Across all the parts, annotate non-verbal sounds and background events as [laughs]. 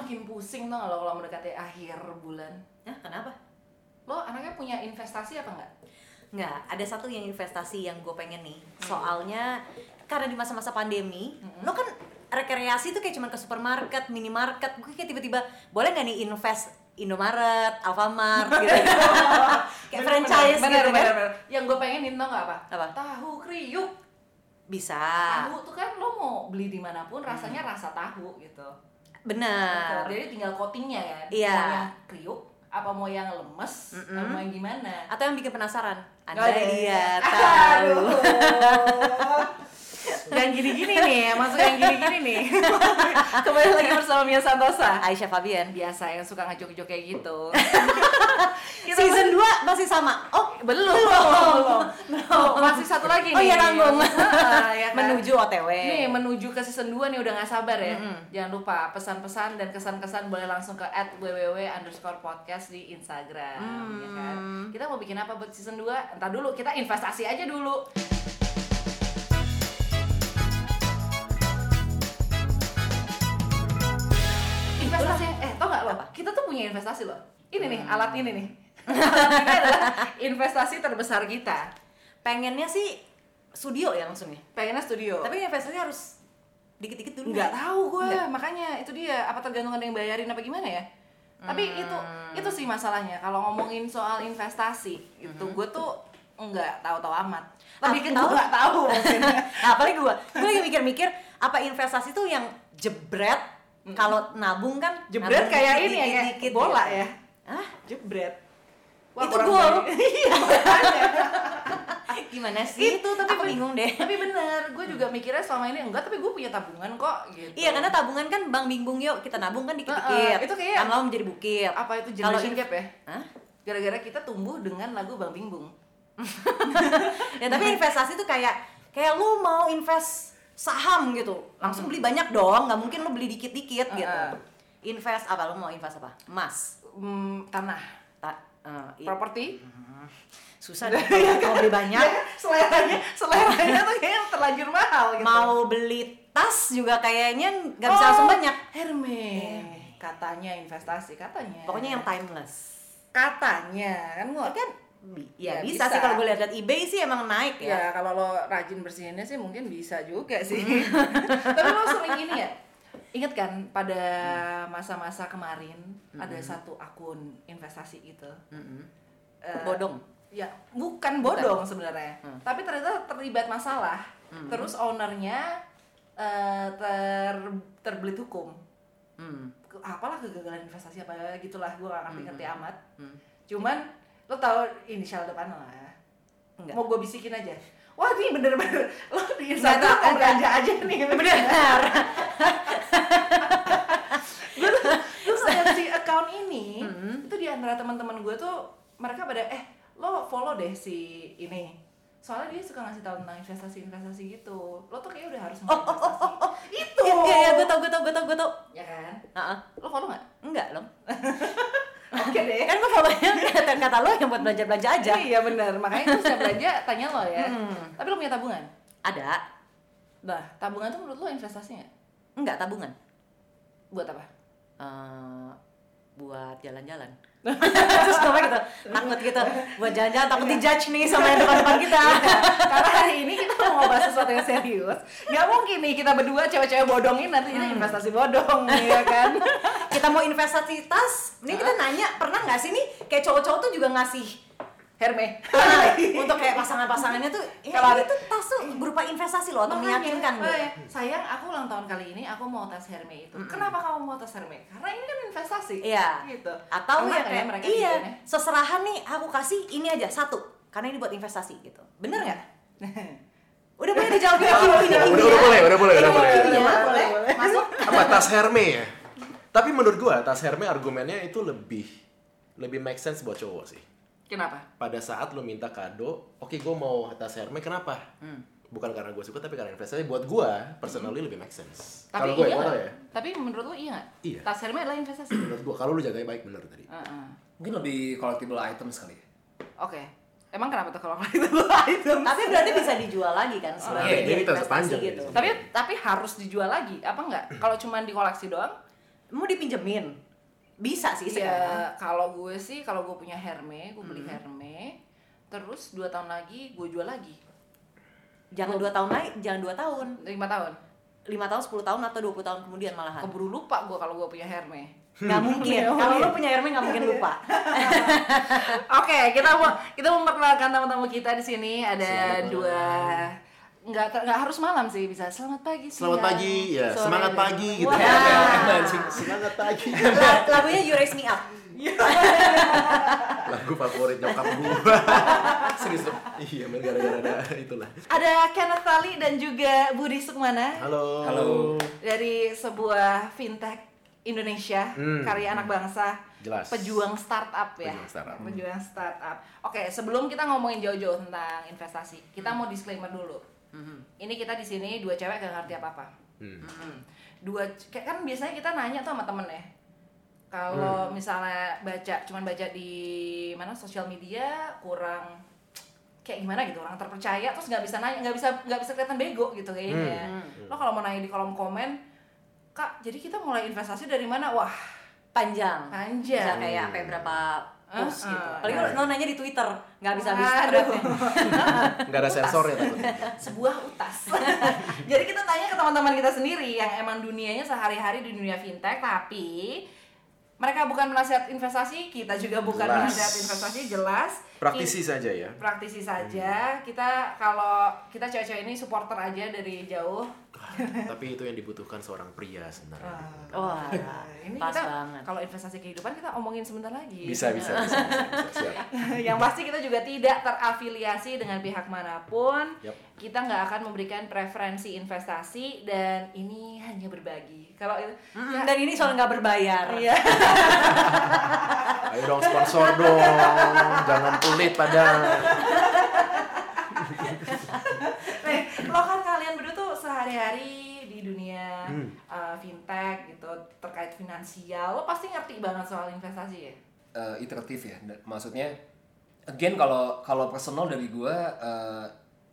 makin pusing tuh kalau kalau mendekati akhir bulan. Nah, kenapa? Lo anaknya punya investasi apa enggak? Nggak, ada satu yang investasi yang gue pengen nih. Soalnya karena di masa-masa pandemi, lo kan rekreasi tuh kayak cuman ke supermarket, minimarket. Gue kayak tiba-tiba boleh nggak nih invest Indomaret, Alfamart [laughs] gitu. kayak Bener, franchise bener, gitu bener, kan. bener. Yang gue pengenin tau nggak apa? Apa? Tahu kriuk. Bisa. Tahu tuh kan lo mau beli di mana pun rasanya rasa tahu gitu. Benar. Jadi tinggal coatingnya kan. Iya. Mau yang kriuk, apa mau yang lemes, Mm-mm. apa mau yang gimana? Atau yang bikin penasaran. Anda dia [laughs] tahu. [laughs] yang gini-gini nih, masuk yang gini-gini nih. [laughs] Kembali lagi bersama Mia Santosa. Aisyah Fabian. Biasa yang suka ngejok-ngejok kayak gitu. [laughs] Kita Season 2 masih sama. Oh, belum, belum, [laughs] belum. Masih satu lagi Oh nih. iya, tanggung. Heeh, ya kan? menuju OTW. Nih menuju ke season 2 nih udah gak sabar ya Mm-mm. Jangan lupa pesan-pesan dan kesan-kesan boleh langsung ke at www underscore podcast di Instagram Hmm. ya kan? Kita mau bikin apa buat season 2? Entar dulu, kita investasi aja dulu Investasi, eh tau gak lo? Kita tuh punya investasi loh Ini nih, alat ini nih Alat [laughs] ini adalah investasi terbesar kita Pengennya sih studio ya langsung ya. Pengennya studio Tapi investasinya harus dikit-dikit dulu. nggak ya? tahu gue Nggak. makanya itu dia apa tergantung ada yang bayarin apa gimana ya tapi Hmm. itu itu sih masalahnya kalau ngomongin soal investasi itu gue tuh nggak tahu-tahu amat lebih ke Hmm. Tahu? gue nggak tahu [laughs] maksudnya. Nah, apalagi gue, gue lagi mikir-mikir apa investasi tuh yang jebret kalau nabung kan jebret nabung kayak ini ya dikit, bola gitu. ya Hah? jebret Itu kurang gol. [laughs] iya. Gimana sih? itu tapi aku bingung deh. tapi bener gue juga mikirnya selama ini enggak tapi gue punya tabungan kok gitu Iya karena tabungan kan bang bingbung yuk kita nabung kan dikit-dikit. Heeh, itu kayak- lama-lama menjadi bukit. apa itu generation gap ya Hah? gara-gara kita tumbuh dengan lagu Bang Bingbung [laughs] Ya tapi investasi tuh kayak kayak lu mau invest saham gitu, langsung beli banyak dong, nggak mungkin lu beli dikit-dikit gitu. Heeh. Invest apa lu mau invest apa? Emas. Hmm, tanah Ta- eh, i- properti susah deh kalau beli banyak. [laughs] seleranya seleranya tuh kayaknya terlanjur mahal gitu Mau beli tas juga kayaknya nggak bisa Oh, langsung banyak. Hermes katanya investasi katanya Pokoknya yang timeless. katanya kan gua kan bi- ya, Ya, bisa, bisa. sih kalau gue lihat lihat eBay sih emang naik ya. ya kalau lo rajin bersihinnya sih mungkin bisa juga sih [laughs] tapi lo sering gini ya Ingat kan pada masa-masa kemarin ada satu akun investasi gitu. Mm-mm. Eh, Bodong. Ya, bukan bodong sebenarnya. Hmm. Tapi ternyata terlibat masalah. Hmm. Terus ownernya eh, ter terbelit hukum. Hmm. Apalah kegagalan investasi apa gitulah, gue gak ngerti-ngerti Hmm. amat. Hmm. Cuman lo tahu inisial depan lah. Enggak. Mau gue bisikin aja. Wah ini bener-bener [laughs] lo di Instagram mau belanja aja nih. Benar. [laughs] gue tuh gue ngeliat si account ini Hmm. itu di antara teman-teman gue tuh mereka pada eh lo follow deh si ini soalnya dia suka ngasih tahu tentang investasi-investasi gitu lo tuh kayak udah harus Oh, oh, oh, investasi oh, oh. itu Iya, iya, iya, gue tau, gue tau, gue tau, gue tau. ya kan Heeh. lo follow nggak Enggak dong. [laughs] oke deh Kan gue follownya kata-kata lo yang buat belanja-belanja aja. iya benar makanya gue setiap belanja tanya lo ya Hmm. tapi lo punya tabungan Ada. nah tabungan tuh menurut lo investasi nggak Enggak, tabungan. buat apa Eh, buat jalan-jalan. [laughs] Terus gue gitu, takut gitu. Buat jalan-jalan, takut dijudge nih sama yang depan-depan kita. Karena hari ini kita mau ngebahas sesuatu yang serius. Gak mungkin nih kita berdua cewek-cewek bodongin nanti jadi investasi bodong ya kan? [laughs] Kita mau investasi tas, ini kita nanya, pernah nggak sih nih kayak cowok-cowok tuh juga ngasih Herme Ah, [laughs] untuk kayak pasangan-pasangannya tuh ya Kalau itu tas tuh berupa investasi loh untuk Makanya, meyakinkan gitu. makanya, Sayang aku ulang tahun kali ini aku mau tas Herme itu Kenapa kamu mau tas Herme? Karena ini kan investasi Iya. gitu Atau Enak ya kayak mereka iya, bikinnya? seserahan nih aku kasih ini aja satu karena ini buat investasi gitu. Bener nggak? [laughs] Udah boleh dijawab ya Udah, udah, udah boleh, udah boleh, udah boleh. Iya, Boleh, boleh. boleh. Masuk. Apa tas Herme ya? Tapi menurut gua tas Herme argumennya itu lebih lebih make sense buat cowok sih. Kenapa? Pada saat lu minta kado, oke gua mau tas Herme kenapa? Hmm. Bukan karena gue suka tapi karena investasi buat gua personally lebih make sense. Tapi Kalau gue iya ya, nggak? ya. Tapi menurut lo iya nggak? Iya. Tas Herme adalah investasi [clears throat] Menurut gua kalau lu jaganya baik bener tadi. Heeh. Mungkin lebih collectible items kali ya. Oke Emang kenapa tuh kalau itu [laughs] item? Tapi berarti bisa dijual lagi kan Iya, sebagai jadi tas investasi panjang gitu. tapi tapi harus dijual lagi apa enggak kalau cuma dikoleksi doang Mau dipinjemin? Bisa sih sekarang. Ya kalau gue sih kalau gue punya Herme, gue Hmm. beli Herme, terus dua tahun lagi gue jual lagi, Jangan dua tahun lagi, jangan dua tahun. lima tahun. lima tahun, 10 tahun atau 20 tahun kemudian malahan. Keburu lupa gue kalau gue punya Herme. Nggak mungkin. [laughs] Kalau lo punya Hermes nggak mungkin lupa. [laughs] Oke, kita mau kita memperkenalkan tamu-tamu kita di sini ada Selamat dua nggak nggak harus malam sih bisa selamat pagi siang, Selamat pagi, ya. sore, Semangat pagi gitu. Wah. Ya. Semangat pagi. La- Lagunya You Raise Me Up. [laughs] Lagu favorit nyokap gua. [laughs] Serius dong. Iya, men gara-gara ada itulah. ada Kenneth Tali dan juga Budi Sukmana Halo. Halo. dari sebuah fintech Indonesia Hmm. karya anak bangsa Jelas. pejuang startup ya Pejuang startup. pejuang startup oke sebelum kita ngomongin jauh-jauh tentang investasi kita mau disclaimer dulu ini kita di sini dua cewek gak ngerti apa apa Hmm. dua kayak kan biasanya kita nanya tuh sama temen ya kalau Hmm. misalnya baca cuman baca di mana sosial media kurang kayak gimana gitu orang terpercaya terus nggak bisa nanya nggak bisa nggak bisa kelihatan bego gitu kayaknya Hmm. lo kalau mau nanya di kolom komen kak jadi kita mulai investasi dari mana wah Panjang. Panjang. Bisa kayak apa ya, berapa post Uh, gitu. uh, Paling uh. lo nanya di Twitter, nggak bisa habis. Enggak [laughs] ada sensor ya takutnya. sebuah utas. [laughs] Jadi kita tanya ke teman-teman kita sendiri yang emang dunianya sehari-hari di dunia fintech, tapi mereka bukan penasihat investasi, kita juga bukan Jelas. penasihat investasi, jelas. Praktisi saja ya. praktisi saja. Kita kalau kita cewek-cewek ini supporter aja dari jauh. [laughs] Tapi itu yang dibutuhkan seorang pria sebenarnya. Wah, [laughs] ini pas kita banget. kalau investasi kehidupan kita omongin sebentar lagi. Bisa, bisa, [laughs] bisa, bisa, bisa. Siap. yang pasti kita juga tidak terafiliasi dengan pihak mana pun. Yap. Kita nggak akan memberikan preferensi investasi dan ini hanya berbagi. Kalau itu, Mm, Dan ini soal nggak berbayar. iya. Ayo dong sponsor dong. Jangan pelit pada. Nih, lo kan kalian berdua tuh sehari-hari di dunia Hmm. uh, fintech gitu terkait finansial, lo pasti ngerti banget soal investasi ya. Eh, iteratif ya. Maksudnya, again kalau kalau personal dari gua eh,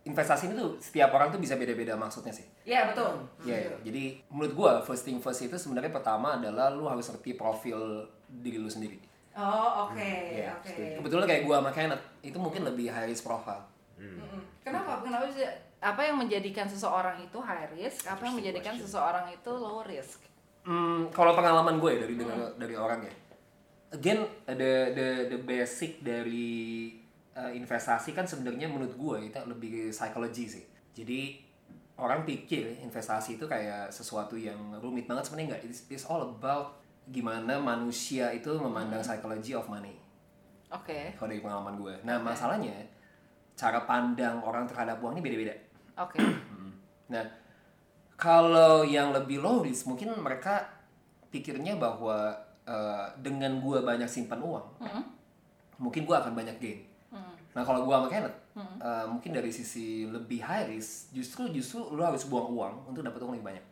investasi ini tuh setiap orang tuh bisa beda-beda maksudnya sih. Iya betul. Iya, iya. jadi menurut gua first thing first itu sebenarnya pertama adalah lu harus ngerti profil diri lu sendiri. Oh oke Iya, oke. Kebetulan kayak gua sama Kenneth itu mungkin lebih high risk profile. Mm-mm. Kenapa? Kenapa sih? Apa yang menjadikan seseorang itu high risk? Apa yang menjadikan seseorang itu low risk? Hmm, kalau pengalaman gue dari dari, dari orang ya. Again, the the the basic dari uh, investasi kan sebenarnya menurut gue itu lebih ke psychology sih. Jadi orang pikir investasi itu kayak sesuatu yang rumit banget sebenarnya enggak. It's, it's all about gimana manusia itu memandang psychology of money. Oke, Kalau dari pengalaman gue. Nah, masalahnya cara pandang orang terhadap uang ini beda-beda. Oke. [clears throat] Nah, kalau yang lebih low risk mungkin mereka pikirnya bahwa eh, dengan gua banyak simpan uang, mungkin gua akan banyak gain. Nah, kalau gua sama Kenneth, eh, mungkin dari sisi lebih high risk, justru justru lu harus buang uang untuk dapat uang lebih banyak.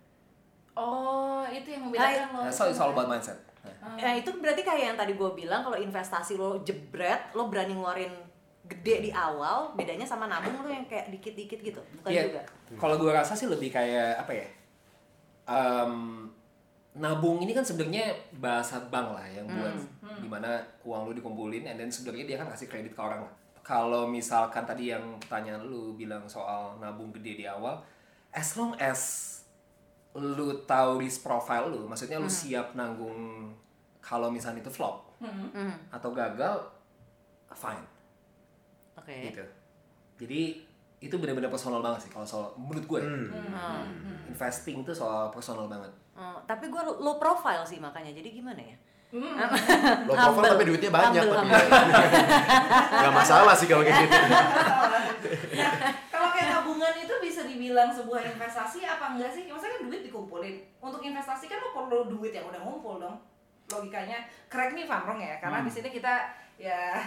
Oh, itu yang membedakan lo. Nah, so it's all about mindset. Nah, Ya itu berarti kayak yang tadi gue bilang kalau investasi lo jebret, lo berani ngeluarin gede di awal, bedanya sama nabung lo yang kayak dikit-dikit gitu, bukan Iya, juga. Kalau gua rasa sih lebih kayak apa ya? Em, nabung ini kan sebenarnya bahasa bank lah yang buat di mana uang lu dikumpulin and then sebenarnya dia kan kasih kredit ke orang lah. Kalau misalkan tadi yang tanya lu bilang soal nabung gede di awal, as long as lu tahu risk profile lu, maksudnya lu siap nanggung kalau misalnya itu flop Hmm, atau gagal, fine Oke. gitu. Jadi itu benar-benar personal banget sih kalau soal menurut gue. ya. Hmm. Investing tuh soal personal banget. Oh, tapi gue low profile sih makanya, jadi gimana ya? Lo profile Humble. tapi duitnya banyak Humble, tapi. humble. [laughs] Gak masalah sih kalau kayak gitu. [laughs] Kalau kayak tabungan itu bisa dibilang sebuah investasi apa enggak sih? Maksudnya kan duit dikumpulin. Untuk investasi kan lo perlu duit yang udah ngumpul dong. Logikanya, correct me if I'm wrong ya. Karena di sini kita ya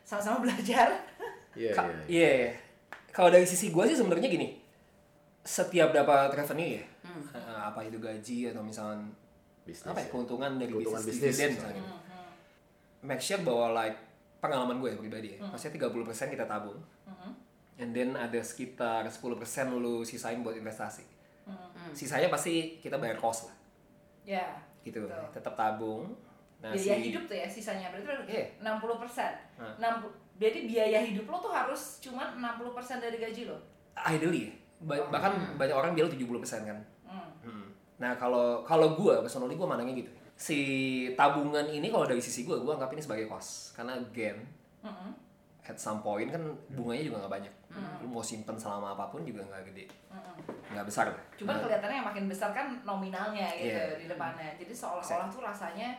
sama-sama belajar. Iya, Ka- iya. Iya. iya. Kalau dari sisi gue sih sebenarnya gini. Setiap dapat revenue ya, eh, apa itu gaji atau misalnya Bisnis. apa ya, ya. keuntungan dari Keuntungan bisnis, bisnis, dividen misalnya. misalnya. Make sure bahwa like pengalaman gue ya pribadi ya, maksudnya 30% kita tabung. And then ada sekitar 10% lu sisain buat investasi. Sisanya pasti kita bayar cost lah. Ya. gitu Betul. tetap tabung nah biaya si- hidup tuh ya sisanya berarti Iya. 60 persen. Hah. Berarti biaya hidup lo tuh harus cuma 60 persen dari gaji lo. ideally ya. Ba- bahkan banyak orang bilang 70% kan Hmm. Hmm. Nah kalau kalau gue personally gue mandangnya gitu. Si tabungan ini kalau dari sisi gue, gue anggap ini sebagai kos. Karena again, Mm-mm. at some point kan bunganya juga nggak banyak. Lu mau simpen selama apa pun juga nggak gede, Mm-mm. nggak besar. Cuman kelihatannya yang makin besar kan nominalnya gitu Iya. di depannya. Jadi seolah-olah tuh rasanya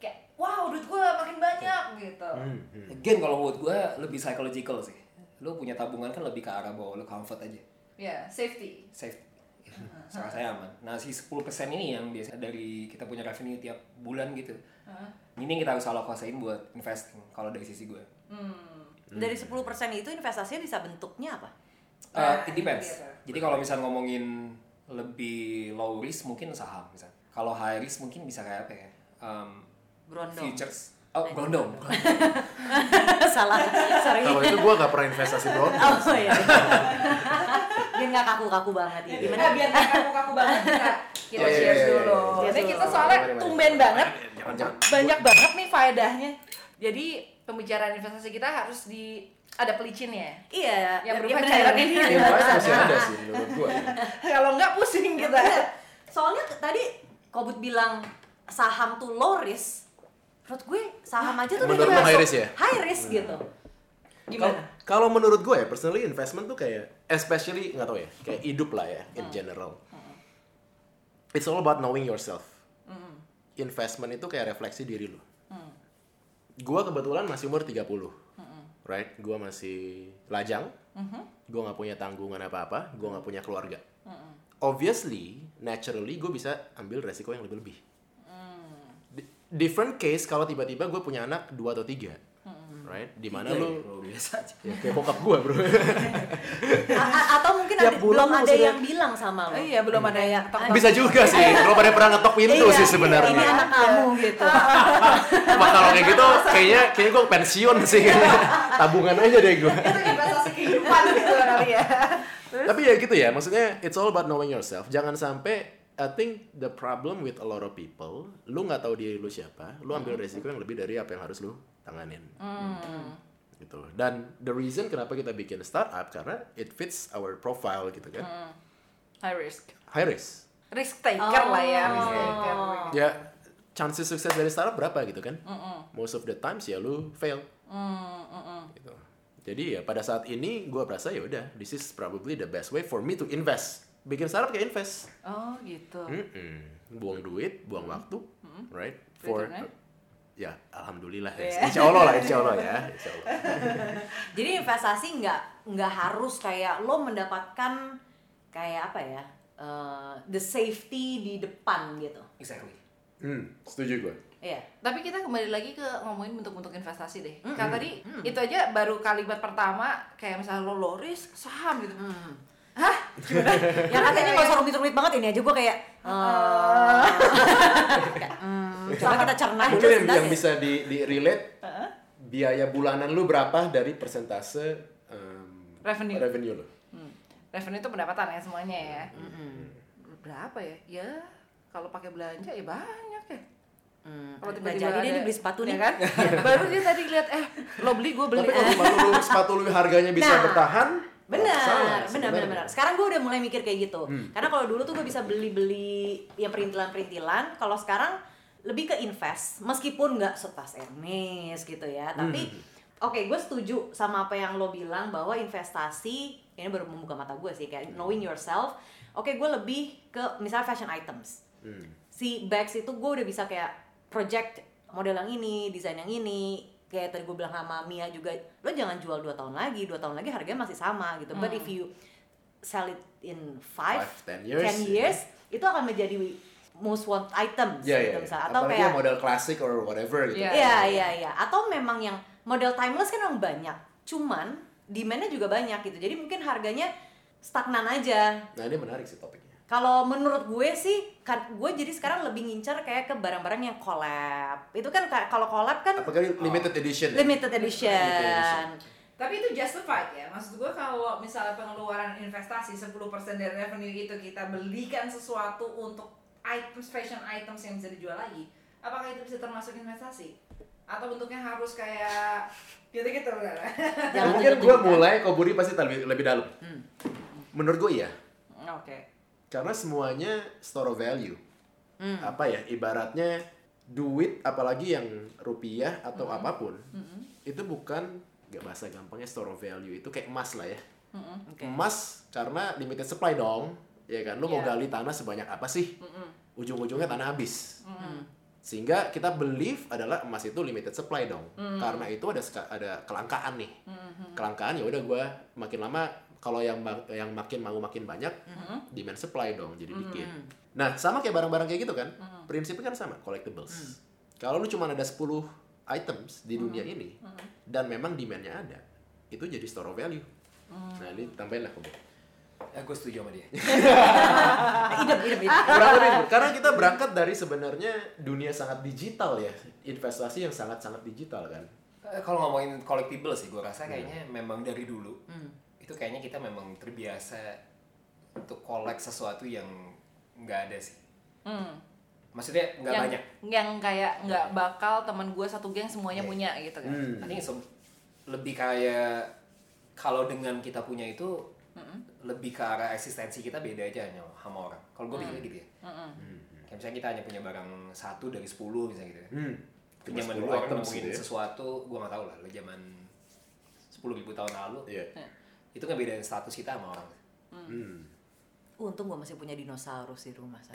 kayak wow duit gue makin banyak gitu. Hmm, hmm. Again kalau menurut gue lebih psychological sih. Lu punya tabungan kan lebih ke arah bahwa lu comfort aja, Ya safety. safe. Salah saya aman. Nah si 10% ini yang biasa dari kita punya revenue tiap bulan gitu. Hah? Ini yang kita harus alokasin buat investing kalau dari sisi gue. Hmm. Dari 10% itu investasinya bisa bentuknya apa? Uh, Nah, it depends. itu dia tuh. Jadi kalau misal ngomongin lebih low risk mungkin saham misal. Kalau high risk mungkin bisa kayak apa ya? Um, Berondong. futures. Oh, gondong. [laughs] Salah. Sorry. Kalau itu gue gak pernah investasi bro. Oh iya. Biar nggak kaku-kaku banget ya. Gimana? Nah, biar nggak kaku-kaku banget kita [laughs] kita Iya, iya, cheers iya, iya. dulu. Dulu. kita soalnya tumben banget, banyak banget nih faedahnya. Jadi pembicaraan investasi kita harus di ada pelicinnya. Iya. Yang berupa bener. cairan ini. Lain [laughs] masih ada sih menurut gue. Kalau nggak pusing kita. Soalnya tadi Kobut bilang saham tuh low risk. Menurut gue saham aja tuh udah Menurut termasuk high risk ya? High risk gitu. Gimana? Kalau menurut gue ya, personally investment tuh kayak, especially nggak tau ya, kayak hidup lah ya, in general. It's all about knowing yourself. Investment itu kayak refleksi diri lo. Gua kebetulan masih umur 30. Right? Gua masih lajang. Gua nggak punya tanggungan apa-apa. Gua nggak punya keluarga. Obviously, naturally gue bisa ambil resiko yang lebih-lebih. Di- Different case kalau tiba-tiba gue punya anak dua atau tiga. Right? Di mana Iya, lu bro, biasa aja. ya kayak bokap gue bro [laughs] atau mungkin ada, bulan belum lu ada yang bilang sama lo. Oh iya, belum ada yang tok-tok. bisa juga sih kalau pada pernah ngetok pintu Iya, sih sebenarnya Ini anak kamu gitu. [laughs] Wah, kalau kayak gitu kayaknya kayaknya gue pensiun sih [laughs] tabungan aja deh gue Itu investasi kehidupan gitu kali ya. tapi ya gitu ya maksudnya it's all about knowing yourself jangan sampai I think the problem with a lot of people lu nggak tahu diri lu siapa lu ambil resiko yang lebih dari apa yang harus lu tanganin. Gitu. Dan the reason kenapa kita bikin startup karena it fits our profile gitu kan. High risk. high risk. Risk taker lah ya, Oh. risk taker. ya chances sukses dari startup berapa gitu kan? Most of the times ya lu fail. Gitu. Jadi ya pada saat ini gue merasa ya udah this is probably the best way for me to invest bikin startup kayak invest Oh gitu. Mm-mm. buang duit buang waktu right for Returnnya? ya alhamdulillah ya Iya. insya Allah lah insya Allah ya [laughs] insya Allah Jadi investasi nggak nggak harus kayak lo mendapatkan kayak apa ya eh, the safety di depan gitu. Exactly. hmm, setuju gue Iya. Tapi kita kembali lagi ke ngomongin bentuk-bentuk investasi deh. Karena tadi itu aja baru kalimat pertama kayak misalnya lo low risk saham gitu. Hah? [laughs] Yang katanya nggak usah rumit-rumit banget ini aja gue kayak. [laughs] eh, hmm, coba kita cerna dulu mungkin yang, yang ya. bisa di, di relate biaya bulanan lu berapa dari persentase um, Revenue. revenue lu Hmm. Revenue itu pendapatan ya semuanya ya. Berapa ya? Ya kalau pakai belanja ya banyak ya. Hmm, Kalau nggak tiba-tiba jadi dia beli sepatu ya nih. kan? [laughs] Baru dia tadi lihat eh lo beli gue beli. tapi kalau sepatu lu, sepatu lu harganya bisa Nah, bertahan Benar, benar, benar, benar. Sekarang gue udah mulai mikir kayak gitu. Hmm. Karena kalau dulu tuh gue bisa beli-beli yang perintilan-perintilan. Kalau sekarang lebih ke invest, meskipun nggak setas Hermes gitu ya. Tapi Hmm. oke, gue setuju sama apa yang lo bilang bahwa investasi ini baru membuka mata gue sih kayak knowing yourself. Oke, gue lebih ke misalnya fashion items. Hmm. Si bags itu gue udah bisa kayak project model yang ini, desain yang ini. Kayak tadi gue bilang sama Mia juga, lo jangan jual dua tahun lagi, dua tahun lagi harganya masih sama gitu. But if you sell it in five, Five, 10 years, 10 years, itu akan menjadi most want items ya gitu ya misalnya. Atau apalagi kayak yang model klasik or whatever gitu Iya. Iya, iya, iya. Atau memang yang model timeless kan memang banyak. Cuman demand-nya juga banyak gitu. Jadi mungkin harganya stagnan aja. nah ini menarik sih topiknya Kalau menurut gue sih, kan gue jadi sekarang lebih ngincar kayak ke barang-barang yang collab. Itu kan kayak kalau collab kan apalagi limited edition ya? limited edition. edition. Tapi itu justified ya. Maksud gue kalau misalnya pengeluaran investasi 10% dari revenue itu kita belikan sesuatu untuk items fashion items yang bisa dijual lagi apakah itu bisa termasuk investasi atau bentuknya harus kayak gitu-gitu kan? Jangan mungkin gue mulai kok Budi pasti lebih lebih dalam Hmm. menurut gue iya oke karena semuanya store of value Hmm. apa ya ibaratnya duit apalagi yang rupiah atau Hmm. apa pun itu bukan gak bahasa gampangnya store of value itu kayak emas lah ya Oke. emas karena limited supply dong ya kan lu mau Iya. gali tanah sebanyak apa sih ujung-ujungnya tanah habis Hmm. sehingga kita believe adalah emas itu limited supply dong Hmm. karena itu ada ada kelangkaan nih kelangkaan ya udah gua makin lama kalau yang yang makin mau makin banyak Hmm. demand supply dong jadi dikit nah sama kayak barang-barang kayak gitu kan Hmm. prinsipnya kan sama collectibles kalau lu cuma ada 10 items di dunia Hmm. ini dan memang demandnya ada itu jadi store of value Hmm. nah ini tambahin lah Kobe. Ya, gue setuju sama dia. Idem, idem, idem. Kurang lebih karena kita berangkat dari sebenarnya dunia sangat digital ya investasi yang sangat-sangat digital kan Eh, Kalau ngomongin collectible sih, gue rasa kayaknya memang dari dulu itu kayaknya kita memang terbiasa untuk collect sesuatu yang nggak ada sih. Hmm. Maksudnya nggak banyak. yang kayak nggak bakal teman gue satu geng semuanya Iya. punya gitu kan Hmm. I think it's lebih kayak kalau dengan kita punya itu lebih ke arah eksistensi kita beda aja hanya sama orang. Kalau gue pikirnya gitu ya. Kayak misalnya kita hanya punya barang satu dari sepuluh misalnya gitu. ya. hmm. Cuma zaman 10 dulu orang nemuin ya. sesuatu, gue gak tau lah, lo zaman 10 ribu tahun lalu, Iya. Itu ngebedain status kita sama orang. Hmm. Untung gue masih punya dinosaurus di rumah. [laughs]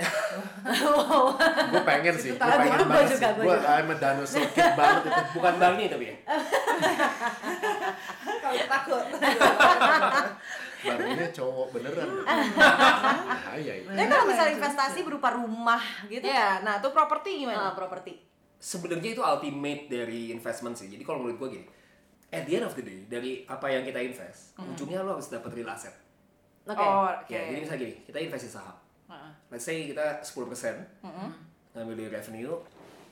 gue pengen sih gue pengen Gua banget juga, sih gua gue. I'm a dinosaur kid banget itu Bukan Barney tapi ya. [laughs] kalau takut barunya cowok beneran bahaya itu Tapi kalau misalnya investasi berupa rumah gitu, ya nah tuh properti gimana nah, properti. Sebenarnya itu ultimate dari investment sih. Jadi kalau menurut gue gini, at the end of the day, dari apa yang kita invest, ujungnya lo harus dapat real asset. Oke. oh oke Ya, jadi misalnya gini, kita investasi saham. Heeh. Let's say kita 10% ngambil dari revenue.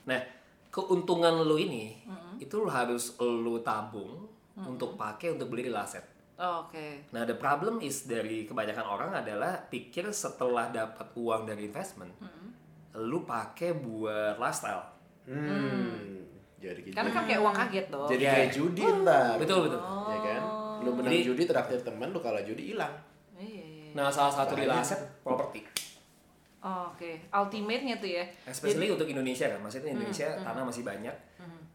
Nah, keuntungan lo ini, itu lo harus lo tabung untuk pakai untuk beli real asset. Oh, oke Nah, the problem is dari kebanyakan orang adalah pikir setelah dapat uang dari investment, lu pakai buat lifestyle. hmm. Jadi gitu karena kan kayak uang kaget dong jadi Iya. kayak judi ntar Betul, betul. ya kan lu menang Jadi- judi traktir teman lu kalah judi hilang Iya, iya. Nah, salah satu real asset properti. Oh, oke ultimate-nya tuh ya Especially untuk Indonesia kan, maksudnya Indonesia tanah masih banyak,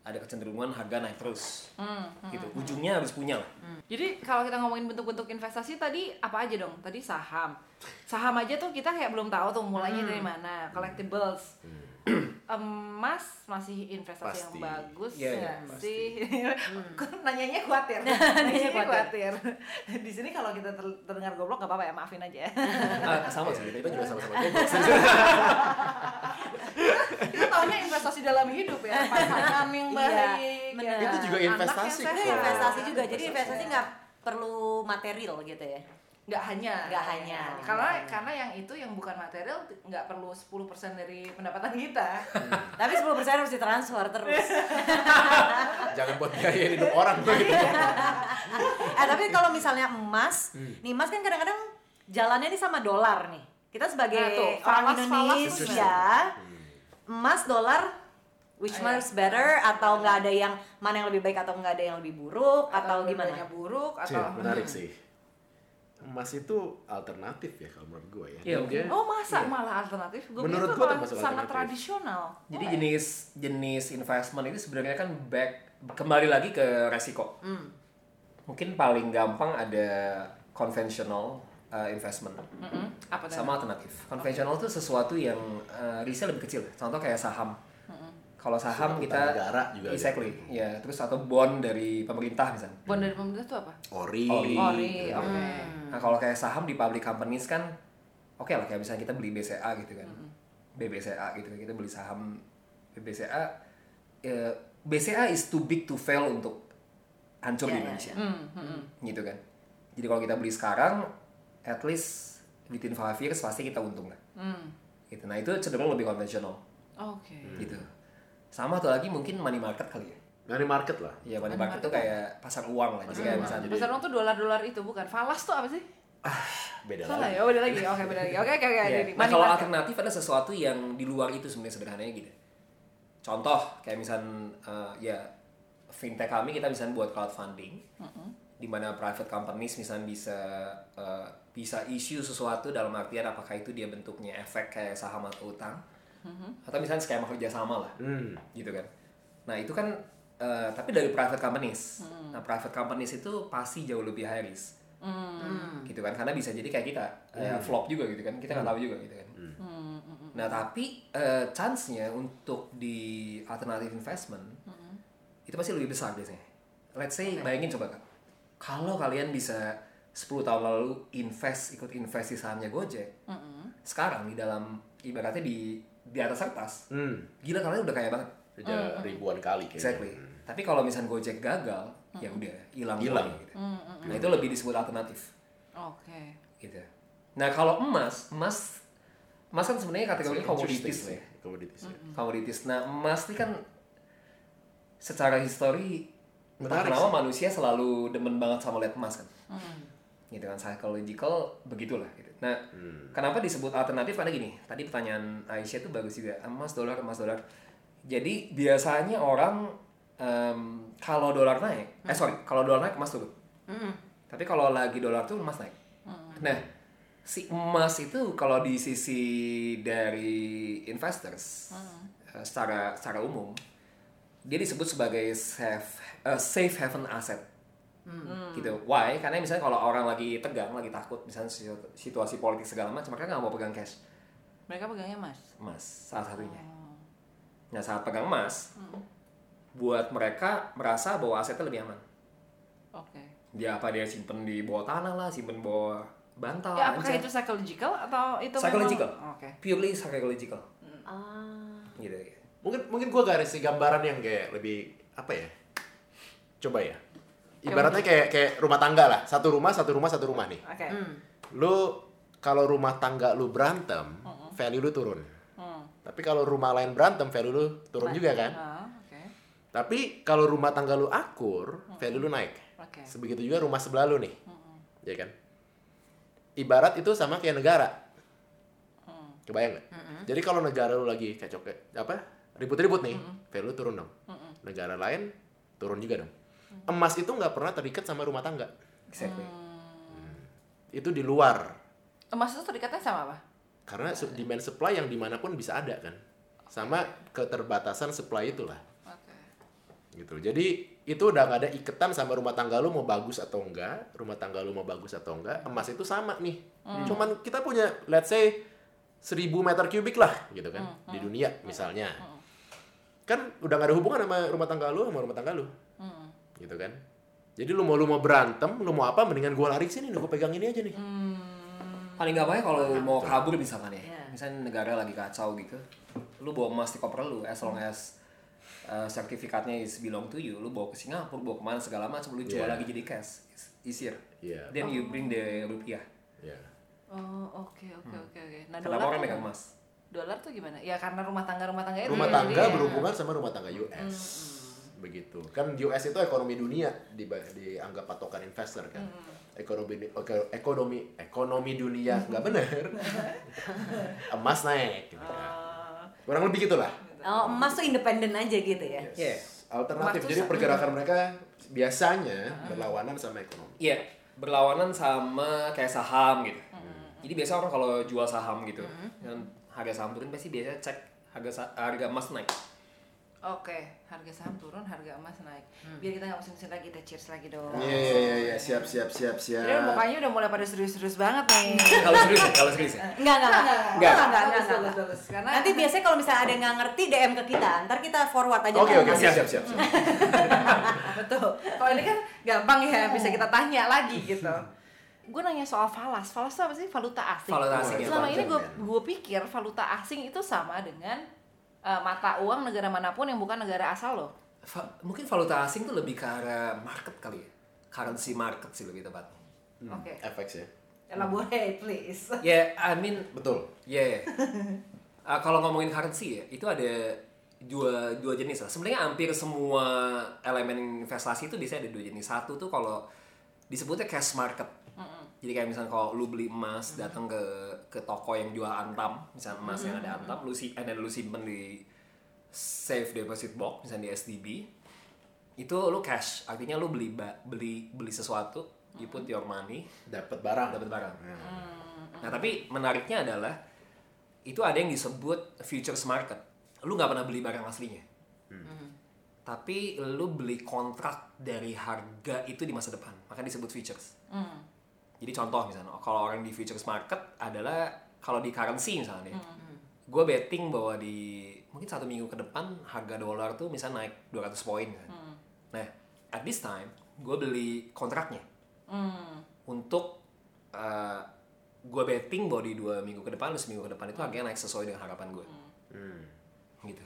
ada kecenderungan harga naik terus, gitu. Ujungnya harus punya lah. Jadi kalau kita ngomongin bentuk-bentuk investasi tadi apa aja dong? Tadi saham. Saham aja tuh kita kayak belum tahu tuh mulainya dari mana. Collectibles. [clears throat] Emas masih investasi Pasti. yang bagus Iya, iya, nggak pasti. sih? [laughs] Kok nanyanya khawatir. [laughs] Nanyanya nanyanya khawatir. khawatir. [laughs] Di sini kalau kita ter- terdengar goblok gak apa-apa ya, maafin aja. Ah, sama sih, kita juga sama-sama goblok. kita taunya investasi dalam hidup ya, pasangan yang Iya, baik. benar. ya. Itu juga Anak yang investasi sehat. Kok. investasi juga. Jadi investasi nggak perlu material gitu ya. Nggak hanya Nggak hanya. karena hanya. karena yang itu yang bukan material nggak perlu 10% dari pendapatan kita Tapi 10% harus ditransfer terus. [laughs] jangan buat biaya hidup orang tuh gitu. [laughs] eh tapi kalau misalnya emas, nih emas kan kadang-kadang jalannya nih sama dolar nih. Kita sebagai Nah, tuh, orang falas- falas Indonesia, emas dolar which Ah, one iya. is better atau nggak ada yang mana yang lebih baik atau nggak ada yang lebih buruk atau, gimana? dua-duanya buruk Cih, atau menarik sih emas itu alternatif ya kalau menurut gue ya Iya, dia- oh masa Iya. malah alternatif gue Menurut gua malah termasuk sangat alternatif. tradisional Jadi jenis jenis investment itu sebenarnya kan back kembali lagi ke resiko. Mungkin paling gampang ada conventional uh, investment Mm-mm. apa tuh sama alternatif. Konvensional itu sesuatu yang uh, risknya lebih kecil. Contoh kayak saham. Kalau saham Suatu kita negara juga exactly, ya terus atau bond dari pemerintah misalnya. bond dari pemerintah tuh apa ori, Ori. ori oke Nah kalau kayak saham di public companies kan oke lah kayak misalnya kita beli BCA gitu kan, BBCA gitu kan kita beli saham BBCA, ya, BCA is too big to fail untuk hancur Iya, di iya, Indonesia, Hmm, hmm. gitu kan. Jadi kalau kita beli sekarang, at least within five years pasti kita untung lah. Hmm. Gitu. Nah itu cenderung lebih konvensional, oke gitu. Sama tuh lagi mungkin money market kali ya. money market lah Ya money Money market tuh market kayak pasar uang lah, jadi kayak misalnya Pasar uang tuh dolar-dolar itu bukan falas tuh apa sih beda Salah lagi. ya, oh, beda lagi. Oke, beda lagi. Oke, oke, oke. Iya. Jadi, Nah money kalau market. alternatif ada sesuatu yang di luar itu sebenarnya sederhananya gitu. Contoh kayak misal eh, ya fintech kami kita bisa buat crowdfunding, di mana private companies misalnya bisa eh, bisa issue sesuatu dalam artian apakah itu dia bentuknya efek kayak saham atau utang, atau misalnya skema kerjasama lah, Hmm. gitu kan. Nah itu kan eh, tapi dari private companies. Nah private companies itu pasti jauh lebih high risk. Gitu kan karena bisa jadi kayak kita kayak flop juga gitu kan kita nggak tahu juga gitu kan. Nah tapi eh, chance-nya untuk di alternative investment itu pasti lebih besar biasanya. Let's say bayangin coba kak. Kalau kalian bisa 10 tahun lalu invest ikut invest di sahamnya Gojek sekarang di dalam ibaratnya di di atas kertas Hmm. gila kalian udah kaya banget Udah ribuan kali kayaknya. Exactly. Tapi kalau misalnya Gojek gagal, ya udah hilang Hilang. gitu. Nah itu lebih disebut alternatif, Oke. gitu. Nah kalau emas, emas, emas kan sebenarnya kategori komoditis ya. sih, Komoditis. ya. Komoditis. Nah emas ini kan secara histori entah Menarik kenapa manusia selalu demen banget sama lihat emas kan. Gitu kan psychological begitulah gitu. Nah, kenapa disebut alternatif karena gini. Tadi pertanyaan Aisyah itu bagus juga. Emas dolar emas dolar. Jadi biasanya orang em, kalau dolar naik, eh sorry, kalau dolar naik emas turun. Tapi kalau lagi dolar turun emas naik. Nah, si emas itu kalau di sisi dari investors eh, secara secara umum dia disebut sebagai safe eh, safe haven asset gitu. Why? Karena misalnya kalau orang lagi tegang, lagi takut, misalnya situ- situasi politik segala macam, mereka nggak mau pegang cash, Mereka pegangnya emas. emas salah satunya. Nah saat pegang emas, buat mereka merasa bahwa asetnya lebih aman. Oke. Dia apa dia simpen di bawah tanah lah, simpen bawah bantal. Ya, apakah itu psychological atau itu Psychological. memang- Oke. Purely psychological, Ah. gitu. ya. Mungkin mungkin gua garis sih gambaran yang kayak lebih apa ya? Coba ya. Ibaratnya kayak kayak rumah tangga lah. Satu rumah, satu rumah, satu rumah nih. Oke. Lu kalau rumah tangga lu berantem, value lu turun. Hmm. Tapi kalau rumah lain berantem, value lu turun juga kan? Ah, oke. Tapi kalau rumah tangga lu akur, value lu naik. Oke. Sebegitu juga rumah sebelah lu nih. Ya kan? Ibarat itu sama kayak negara. Kebayang nggak? Jadi kalau negara lu lagi kacau kayak apa? Ribut-ribut nih, value lu turun dong. Negara lain turun juga dong. Emas itu nggak pernah terikat sama rumah tangga. Exactly. Itu di luar. Emas itu terikatnya sama apa? Karena demand supply yang di mana pun bisa ada kan. Sama keterbatasan supply itulah. Oke. gitu jadi itu udah nggak ada iketan sama rumah tangga lu mau bagus atau enggak rumah tangga lu mau bagus atau enggak emas itu sama nih cuman kita punya let's say 1000 meter kubik lah gitu kan di dunia misalnya kan udah nggak ada hubungan sama rumah tangga lu sama rumah tangga lu gitu kan jadi lu mau lu mau berantem lu mau apa mendingan gua lari sini nih gua pegang ini aja nih Paling gak baik kalau mau kabur misalkan ya. Iya. Misalnya negara lagi kacau gitu. Lu bawa emas di koper lu as long as uh, sertifikatnya is belong to you. Lu bawa ke Singapura, bawa ke mana segala macam, lu jual Iya. lagi jadi cash. Easier. Iya. Then you bring the rupiah. ya Oh, oke oke oke oke. Nah, Kenapa dolar orang tuh- megang emas? Dolar tuh gimana? Ya karena rumah tangga rumah tangga itu. rumah ya, tangga ya- berhubungan sama rumah tangga US begitu. Kan US itu ekonomi dunia di, dianggap patokan investor kan. Ekonomi eko- ekonomi ekonomi dunia nggak bener. [laughs] Emas naik gitu kan. Oh, kurang lebih gitulah. Oh, emas tuh independen aja gitu ya. Iya. alternatif. Emas tuh jadi pergerakan mereka biasanya berlawanan sama ekonomi. Iya, berlawanan sama kayak saham gitu. Jadi biasa orang kalau jual saham gitu, dan harga saham turun pasti biasa cek harga harga emas naik. Oke, harga saham turun, harga emas naik. Biar kita nggak mesin lagi, kita cheers lagi dong. iya iya iya iya siap siap siap siap Jadi mukanya udah mulai pada serius-serius banget nih. [laughs] kalau serius ya, kalau serius ya. Enggak, enggak, enggak. Enggak, Enggak, enggak, enggak, enggak. Karena Nanti biasanya kalau misalnya ada yang nggak ngerti DM ke kita, ntar kita forward aja. oke kan. oke siap siap siap, siap. [laughs] betul. Kalau ini kan gampang ya, bisa kita tanya lagi gitu. Gue nanya soal falas. Falas itu apa sih? Valuta asing. Valuta asing, ya, Selama ini gue gue pikir valuta asing itu sama dengan eh, mata uang negara mana pun yang bukan negara asal loh. Va- mungkin valuta asing tuh lebih ke arah market kali ya. Currency market sih lebih tepatnya. Hmm, Oke. FX ya Elaborate please. [laughs] Ya, I mean, betul ya. Ah, kalau ngomongin currency ya, itu ada dua dua jenis lah. Sebenarnya hampir semua elemen investasi itu biasanya ada dua jenis. Satu tuh kalau disebutnya cash market. Jadi kayak misalnya kalau lu beli emas datang ke ke toko yang jual antam, misalnya emas yang ada antam, lu si and then lu simpen di safe deposit box misalnya di SDB. Itu lu cash, artinya lu beli beli beli sesuatu, you put your money, Dapat barang. dapat barang. Nah, tapi menariknya adalah itu ada yang disebut futures market. Lu nggak pernah beli barang aslinya. Tapi lu beli kontrak dari harga itu di masa depan. Maka disebut futures. Jadi contoh misalnya, kalau orang di futures market adalah kalau di currency misalnya, gue betting bahwa di mungkin satu minggu ke depan harga dolar tuh misalnya naik 200 poin. Kan. Nah, at this time gue beli kontraknya untuk gue betting bahwa di dua minggu ke depan, atau seminggu ke depan itu harganya naik sesuai dengan harapan gue. Gitu.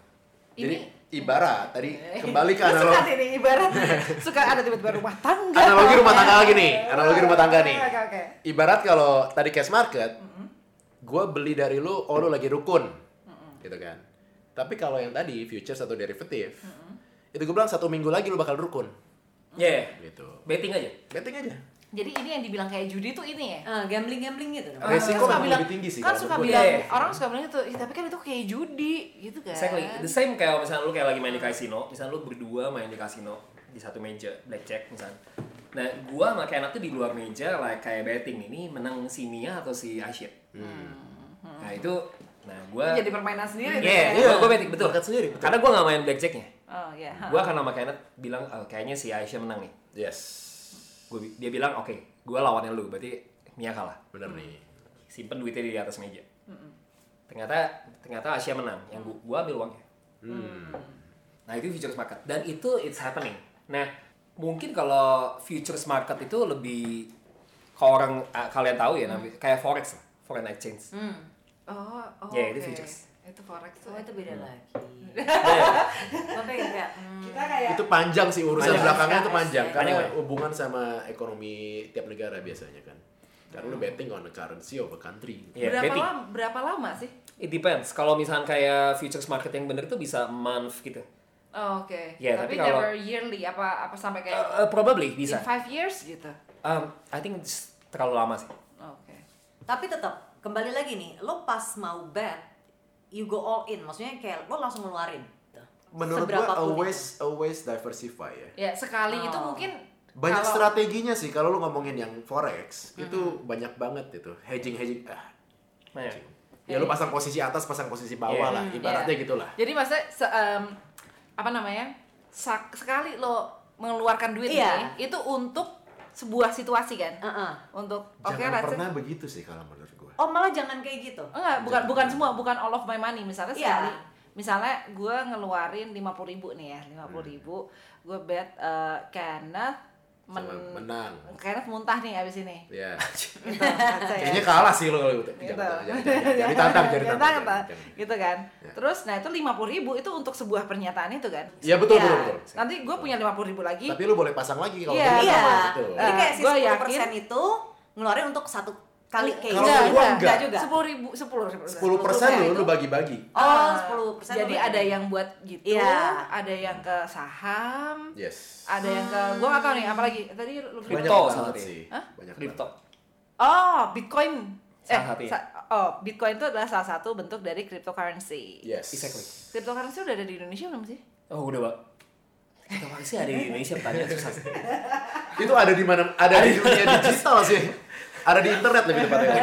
Jadi ibarat tadi [laughs] kembali ke Gue suka analogi nih ibarat suka ada tiba-tiba rumah tangga. analogi rumah tangga lagi nih. [laughs] Analogi rumah tangga nih. Oke oke. Ibarat kalau tadi cash market, gue beli dari lu, oh lu lagi rukun, gitu kan. Tapi kalau yang tadi futures atau derivatif, itu gue bilang satu minggu lagi lu bakal rukun, Yeah, gitu. betting aja. Betting aja. Jadi ini yang dibilang kayak judi tuh ini ya. Ah, gambling gambling gitu. Orang Resiko suka memang bilang- lebih tinggi sih Kan kalau suka bilang. Iya. orang suka bilang itu, "Ih, tapi kan itu kayak judi gitu kan. Exactly. The same kayak misalnya lu kayak lagi main di kasino, misalnya lu berdua main di kasino di satu meja blackjack misalnya. Nah, gua sama Kenneth tuh di luar meja like kayak betting ini menang si Mia atau si Aisyah. Nah, itu nah gua Jadi permainan sendiri tuh Iya, ya. gua, gua betting betul. Market sendiri, betul. Karena gua nggak main blackjacknya. Oh iya. ha. Gua akan sama Kenneth bilang "Oh, kayaknya si Aisyah menang nih. Yes, Gua, dia bilang oke, gua lawannya lu, berarti Mia kalah. bener nih. Simpen duitnya di atas meja. Ternyata ternyata Asia menang, yang gua, gua ambil uangnya. Nah itu futures market dan itu it's happening. Nah mungkin kalau futures market itu lebih kalau orang ah, kalian tahu ya namanya kayak forex lah, foreign exchange. Hmm. Oh, oh. Ya, itu oke. futures. Itu forex tuh. Oh itu beda lagi. Nah, Gue pengen kayak hmm, Kita kayak Itu panjang sih urusan Panjang. belakangnya itu panjang Panjang, karena panjang. hubungan sama ekonomi tiap negara biasanya kan. Karena lu betting on the currency of a country. ya, berapa betting. lama berapa lama sih? It depends. Kalau misalnya kayak futures market yang bener itu bisa month gitu. Oh, oke. Ya, tapi, tapi kalau- never yearly apa apa sampai kayak Uh, uh, probably in bisa. five years gitu. Um, I think it's terlalu lama sih. Oke. Tapi tetap kembali lagi nih, lo pas mau bet, you go all in. Maksudnya kayak lo langsung ngeluarin. Menurut gua Seberapapun always itu. always diversify ya. Ya sekali itu Oh. mungkin Banyak kalau- strateginya sih kalau lu ngomongin yang forex itu banyak banget itu hedging hedging ah Nah, ya lu pasang posisi atas pasang posisi bawah Iya. lah ibaratnya Iya. gitulah Jadi maksudnya se- em, apa namanya? sak- sekali lo mengeluarkan duit Iya. nih, itu untuk sebuah situasi kan? Uh-uh. Untuk oke jangan say- pernah begitu sih kalau menurut Oh malah jangan kayak gitu. Enggak, bukan bukan semua, bukan all of my money. Misalnya Iya. sekali, misalnya gue ngeluarin 50.000 ribu nih ya, 50.000 ribu, gue bet eh, Kenneth men Sama menang Kenneth muntah nih abis ini. ya [laughs] Gitu, [laughs] ya. kayaknya kalah sih lo kalau gitu Gitu. jangan jangan jangan jangan ditantang jangan ditantang Jangan, jangan, Pak. jangan. gitu kan. Ya. Terus, nah itu 50.000 ribu itu untuk sebuah pernyataan itu kan. Iya betul Iya. betul betul Nanti gue punya 50.000 ribu lagi. tapi lu boleh pasang lagi kalau Iya. bener Iya. sama gitu. Jadi kayak si Gua 10% yakin- itu ngeluarin untuk satu kali kayak Kalau gitu. gua enggak. juga. Sepuluh ribu, sepuluh ribu. 10 persen lu lu bagi-bagi Oh, 10% Jadi lu ada bagi. yang buat gitu, Iya. ada yang ke saham, yes ada yang ke gua nggak tahu nih apalagi tadi lu salah banget sih Hah? banyak Crypto. banget. oh bitcoin Salah satu ya? sa- oh bitcoin itu adalah salah satu bentuk dari cryptocurrency yes Exactly. cryptocurrency udah ada di Indonesia belum sih Oh udah pak. Kita pasti ada di Indonesia pertanyaan susah itu ada di mana ada di dunia digital sih [laughs] ada di internet lebih tepatnya [laughs]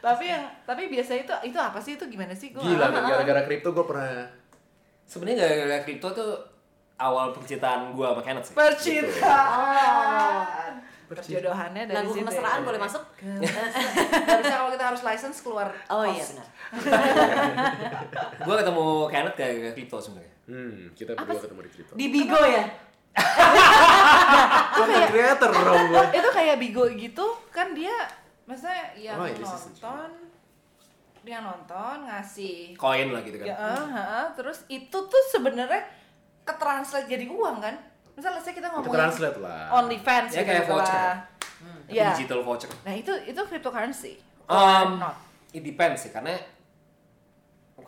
tapi yang tapi biasa itu itu apa sih itu gimana sih gua gila gara-gara kripto gue pernah Sebenarnya gara-gara kripto tuh awal percintaan gua sama Kenneth sih. percintaan perjodohannya dari Lagu situ kemesraan ya. boleh masuk? Bisa kalau kita harus license keluar Oh iya benar. Gua ketemu Kenneth gara-gara kripto sebenarnya. hmm kita berdua ketemu di kripto Di Bigo ya? Content creator dong gue itu kayak bigo gitu kan dia maksudnya yang Oh, ini sih nonton dia nonton ngasih Koin lah gitu kan. ya eh, heeh, terus itu tuh sebenarnya ketranslate jadi uang kan misalnya saya kita ngomongin translate lah OnlyFans Ya, gitu kayak voucher. lah. Tapi Iya. Digital voucher. nah itu itu cryptocurrency Um, not. it depends sih karena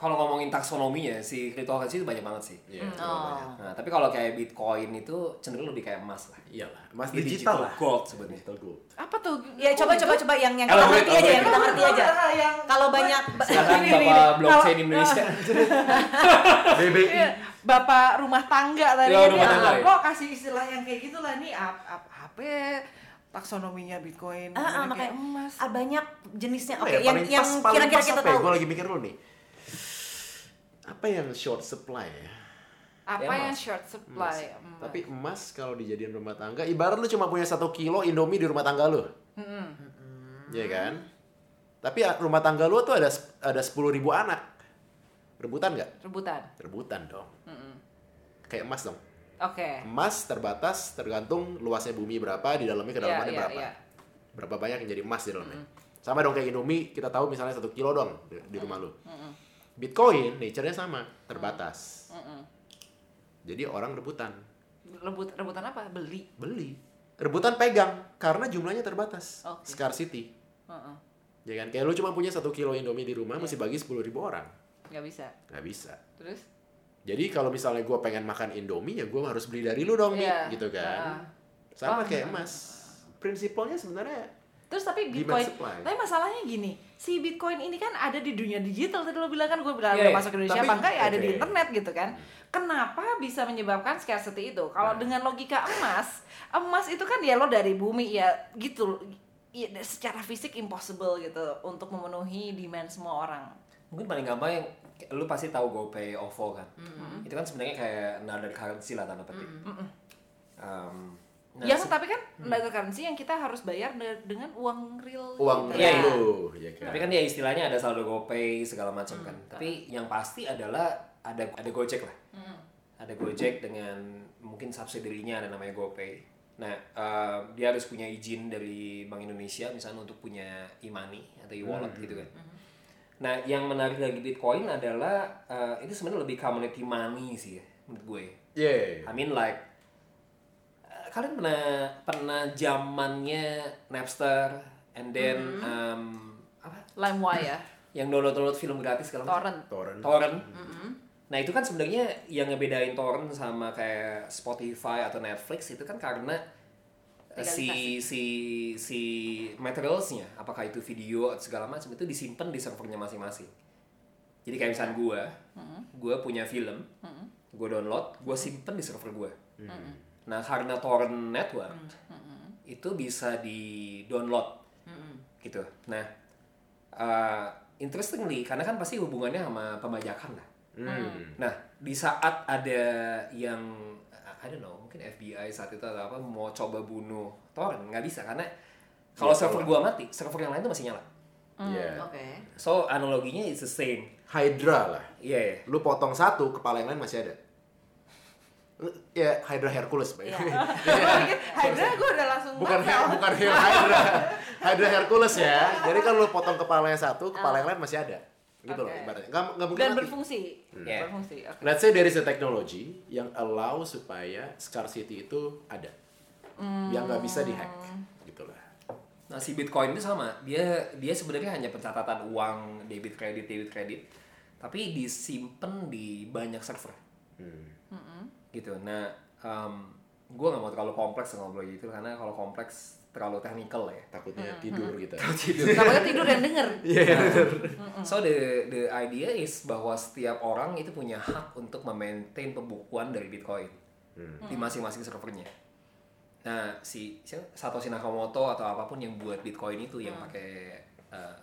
kalau ngomongin taksonominya si cryptocurrency itu banyak banget sih. Iya, Hmm, oh. banyak. Nah, tapi kalau kayak Bitcoin itu cenderung lebih kayak emas lah. Iyalah, emas Ini digital lah. gold sebetulnya. Digital gold. Apa tuh? Ya coba coba coba yang yang kita ngerti aja yang kita ngerti aja. Kalau banyak [laughs] Silakan Bapak ini. blockchain Indonesia. [laughs] BBI. Iya, Bapak rumah tangga tadi Ya, ini, rumah tangga, ya. lo kasih istilah yang kayak gitu lah nih ap, ap, apa ya, taksonominya Bitcoin Ah, ah, kayak makanya emas. ah, banyak jenisnya. Oke, ya, yang paling yang kira-kira kita apa ya? tahu. Gue lagi mikir dulu nih. Apa yang short supply ya? Apa Ya, yang emas. short supply? emas. Tapi emas kalau dijadiin rumah tangga, ibarat lu cuma punya satu kilo Indomie di rumah tangga lu. Mm-mm. Iya kan? Tapi ah, rumah tangga lu tuh ada ada sepuluh ribu anak. Rebutan nggak? rebutan. Rebutan dong. Mm-mm. Kayak emas dong. Oke. Emas terbatas tergantung luasnya bumi berapa, di dalamnya kedalamannya iya, berapa. iya. Berapa banyak yang jadi emas di dalamnya. Sama dong kayak Indomie, kita tahu misalnya satu kilo dong di, di rumah lu. Mm-mm. Bitcoin, nature-nya sama, terbatas. Mm-mm. Jadi orang rebutan. Rebut rebutan apa? Beli. Beli. Rebutan pegang, karena jumlahnya terbatas. Oke. Scarcity. Heeh. Ya kan? Kayak lu cuma punya satu kilo Indomie di rumah, mesti bagi 10 ribu orang. Nggak bisa. Nggak bisa. Terus? Jadi kalau misalnya gue pengen makan Indomie, ya gue harus beli dari lu dong, Iya. nih, gitu kan. Ah. Sama Oh, kayak emas. Prinsipalnya sebenarnya Terus tapi Bitcoin, tapi masalahnya gini, si Bitcoin ini kan ada di dunia digital tadi lo bilang kan gue bilang udah iya. masuk ke Indonesia Tapi- apa enggak ya ada di internet gitu kan. Kenapa bisa menyebabkan scarcity itu? Kalau dengan logika emas, emas itu kan ya lo dari bumi ya gitu. Ya, secara fisik impossible gitu untuk memenuhi demand semua orang. Mungkin paling gampang yang lu pasti tahu GoPay, OVO kan. Itu kan sebenarnya kayak another currency lah tanda petik. Um, nah, yang se- tapi kan another currency yang kita harus bayar de- dengan uang real. uang gitu. Iya, real iya. lu, ya kan. Tapi kan ya istilahnya ada saldo GoPay segala macam kan. Tapi yang pasti adalah ada ada Gojek lah. Ada Gojek dengan mungkin subsidiary-nya ada namanya GoPay. Nah, eh, dia harus punya izin dari Bank Indonesia misalnya untuk punya e-money atau e-wallet gitu kan. Nah, yang menarik dari Bitcoin adalah eh, itu sebenarnya lebih community money sih ya, menurut gue. Yeah. I mean like kalian pernah pernah zamannya Napster and then um, apa LimeWire ya, yang download download film gratis segala macam? torrent. Torrent. torrent. Nah itu kan sebenarnya yang ngebedain torrent sama kayak Spotify atau Netflix itu kan karena eh, si si si materialsnya, apakah itu video atau segala macam itu disimpan di servernya masing-masing. Jadi kayak misalnya gue, gue punya film, gue download, gue simpen di server gue. Nah karena torrent network itu bisa di download, gitu. Nah uh, interestingly karena kan pasti hubungannya sama pembajakan lah. Hmm. Nah, di saat ada yang I don't know, mungkin FBI saat itu atau apa mau coba bunuh torrent nggak bisa karena kalau Iya, server gua mati, server yang lain tuh masih nyala. Yeah. Oke. So analoginya is the same. Hydra lah. Iya, iya. Lu potong satu, kepala yang lain masih ada. Ya, Hydra Hercules, Pak. Iya. [laughs] [laughs] Hydra gue udah langsung bukan. Her- bukan Hydra. [laughs] Hydra Hercules ya. Jadi kan lu potong kepalanya satu, kepala yang lain masih ada. Gitu loh Oke. ibaratnya. Nggak, nggak mungkin dan mati. berfungsi. Yeah. Berfungsi. oke. Let's say there is a technology yang allow supaya scarcity itu ada. Yang nggak bisa dihack. Gitu lah. Nah, si Bitcoin itu sama. Dia dia sebenarnya hanya pencatatan uang debit kredit debit kredit, tapi disimpan di banyak server. Hmm. Gitu. Nah, um, gue nggak mau terlalu kompleks ngobrol gitu karena kalau kompleks terlalu technical lah ya. Takutnya tidur gitu. [laughs] Takutnya tidur dan denger. So the the idea is bahwa setiap orang itu punya hak untuk memaintain pembukuan dari Bitcoin di masing-masing servernya. Nah, si? Satoshi Nakamoto atau apa pun yang buat Bitcoin itu yang pakai uh,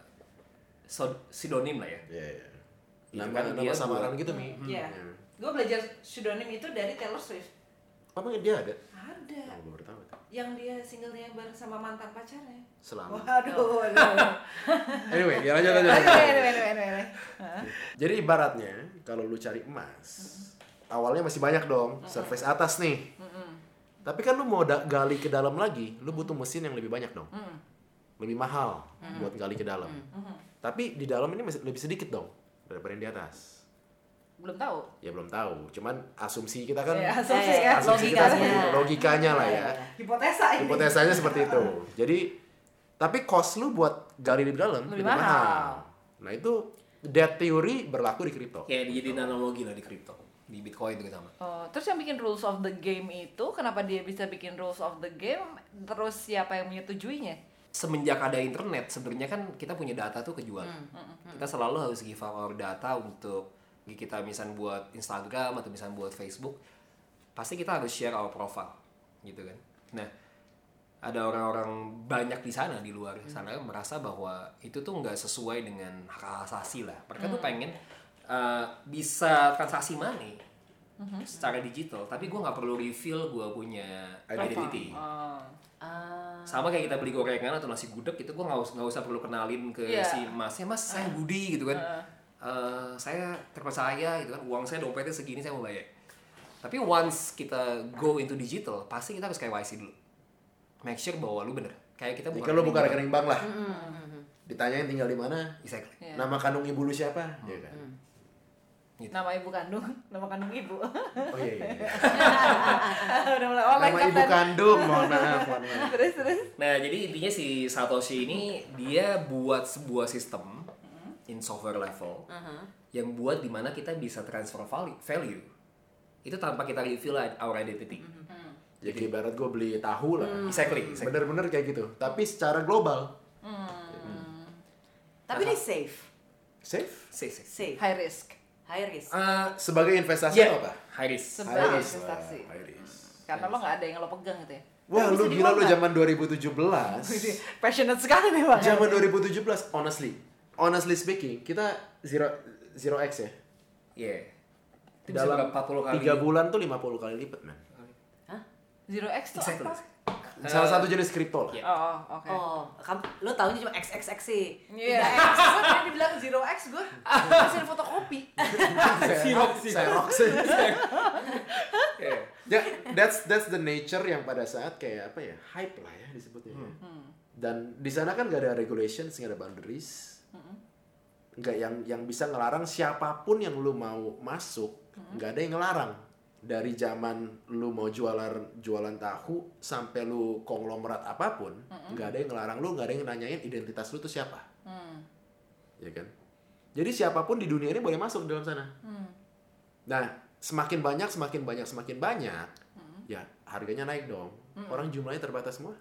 so- pseudonym lah ya. Iya, iya. Itu Nama, kan nama dia samaran gitu, Mi. Iya. Gue belajar pseudonym itu dari Taylor Swift. Apa dia ada? Ada. Oh, gue baru tahu. tuh. Yang dia singlenya bareng sama mantan pacarnya. Selama. Waduh, waduh. [laughs] Anyway, ya lanjut lanjut. Anyway, anyway, anyway, anyway. Jadi ibaratnya kalau lu cari emas, awalnya masih banyak dong, surface atas nih. Tapi kan lu mau da- gali ke dalam lagi, lu butuh mesin yang lebih banyak dong. Lebih mahal buat gali ke dalam. Tapi di dalam ini masih lebih sedikit dong daripada yang di atas. Belum tahu. Ya belum tahu, cuman asumsi kita kan Ya, asumsi Eh, ya. asumsi kita logikanya. seperti itu, logikanya lah ya. Hipotesa ini. Hipotesanya seperti itu. [laughs] Jadi tapi cost lu buat gali di dalam Lebih lebih, mahal. mahal. Nah itu that theory berlaku di kripto. Kayak dijadiin analogi lah di kripto, di Bitcoin juga sama. Oh, terus yang bikin rules of the game itu kenapa dia bisa bikin rules of the game? Terus siapa yang menyetujuinya? Semenjak ada internet, sebenarnya kan kita punya data tuh kejual. Kita selalu harus give up our data untuk kita misalnya buat Instagram atau misalnya buat Facebook, pasti kita harus share our profile, gitu kan. Nah, ada orang-orang banyak di sana di luar sana yang merasa bahwa itu tuh nggak sesuai dengan hak asasi lah. Mereka tuh pengen uh, bisa transaksi money secara digital, tapi gue nggak perlu reveal gue punya identity. Oh. Ah. Sama kayak kita beli gorengan atau nasi gudeg itu gue nggak usah nggak usah perlu kenalin ke Iya. si masnya mas saya Budi gitu kan. Eh, saya terpercaya gitu kan uang saya dompetnya segini saya mau bayar. Tapi once kita go into digital pasti kita harus KYC dulu. Make sure bahwa lu bener. Kayak kita Jika lu buka rekening bank lah, ditanyain tinggal di mana. Exactly. Iya. nama kandung ibu lu siapa, ya kan? Nama ibu kandung, [laughs] nama kandung ibu. Oh iya, iya. iya. [laughs] Udah mulai oh, Nama lengkap ibu kan? kandung, mohon maaf, mohon maaf. [laughs] Terus terus. Nah, jadi intinya si Satoshi ini dia buat sebuah sistem in software level yang buat di mana kita bisa transfer value. Itu tanpa kita reveal our identity. Jadi ibarat gue beli tahu lah. Exactly, exactly. Bener-bener kayak gitu. Tapi secara global, Tapi ini safe. safe. Safe, safe. Safe. High risk. High risk. Uh, Sebagai investasi yeah, apa? high risk. Sebagai High risk investasi. high risk. Karena lo nggak ada yang lo pegang gitu ya. Wah, Tapi lu gila lu zaman 2017. [laughs] Passionate sekali nih bang. Zaman 2017, honestly. Honestly speaking, kita zero zero X ya. Yeah. Itu bisa berapa 40 kali. 3 bulan tuh 50 kali lipat, man. Zero X tuh Exactly. apa? Salah satu jenis kripto lah. Iya. Oh, oke. Oh, kamu lo tahunya cuma XXX sih. Iya. Gue tadi dibilang zero X gue hasil fotokopi. [laughs] Xerox, Xerox. [laughs] Yeah. ya, that's that's the nature yang pada saat kayak apa ya hype lah ya disebutnya. ya. Dan di sana kan gak ada regulations, gak ada boundaries, nggak yang yang bisa ngelarang siapa pun yang lu mau masuk, nggak ada yang ngelarang. Dari zaman lu mau jualan jualan tahu sampai lu konglomerat apa pun, nggak ada yang ngelarang lu, nggak ada yang nanyain identitas lu tuh siapa, Hmm. ya kan? Jadi siapa pun di dunia ini boleh masuk dalam sana. Nah, semakin banyak, semakin banyak, semakin banyak, ya harganya naik dong. Orang jumlahnya terbatas semua.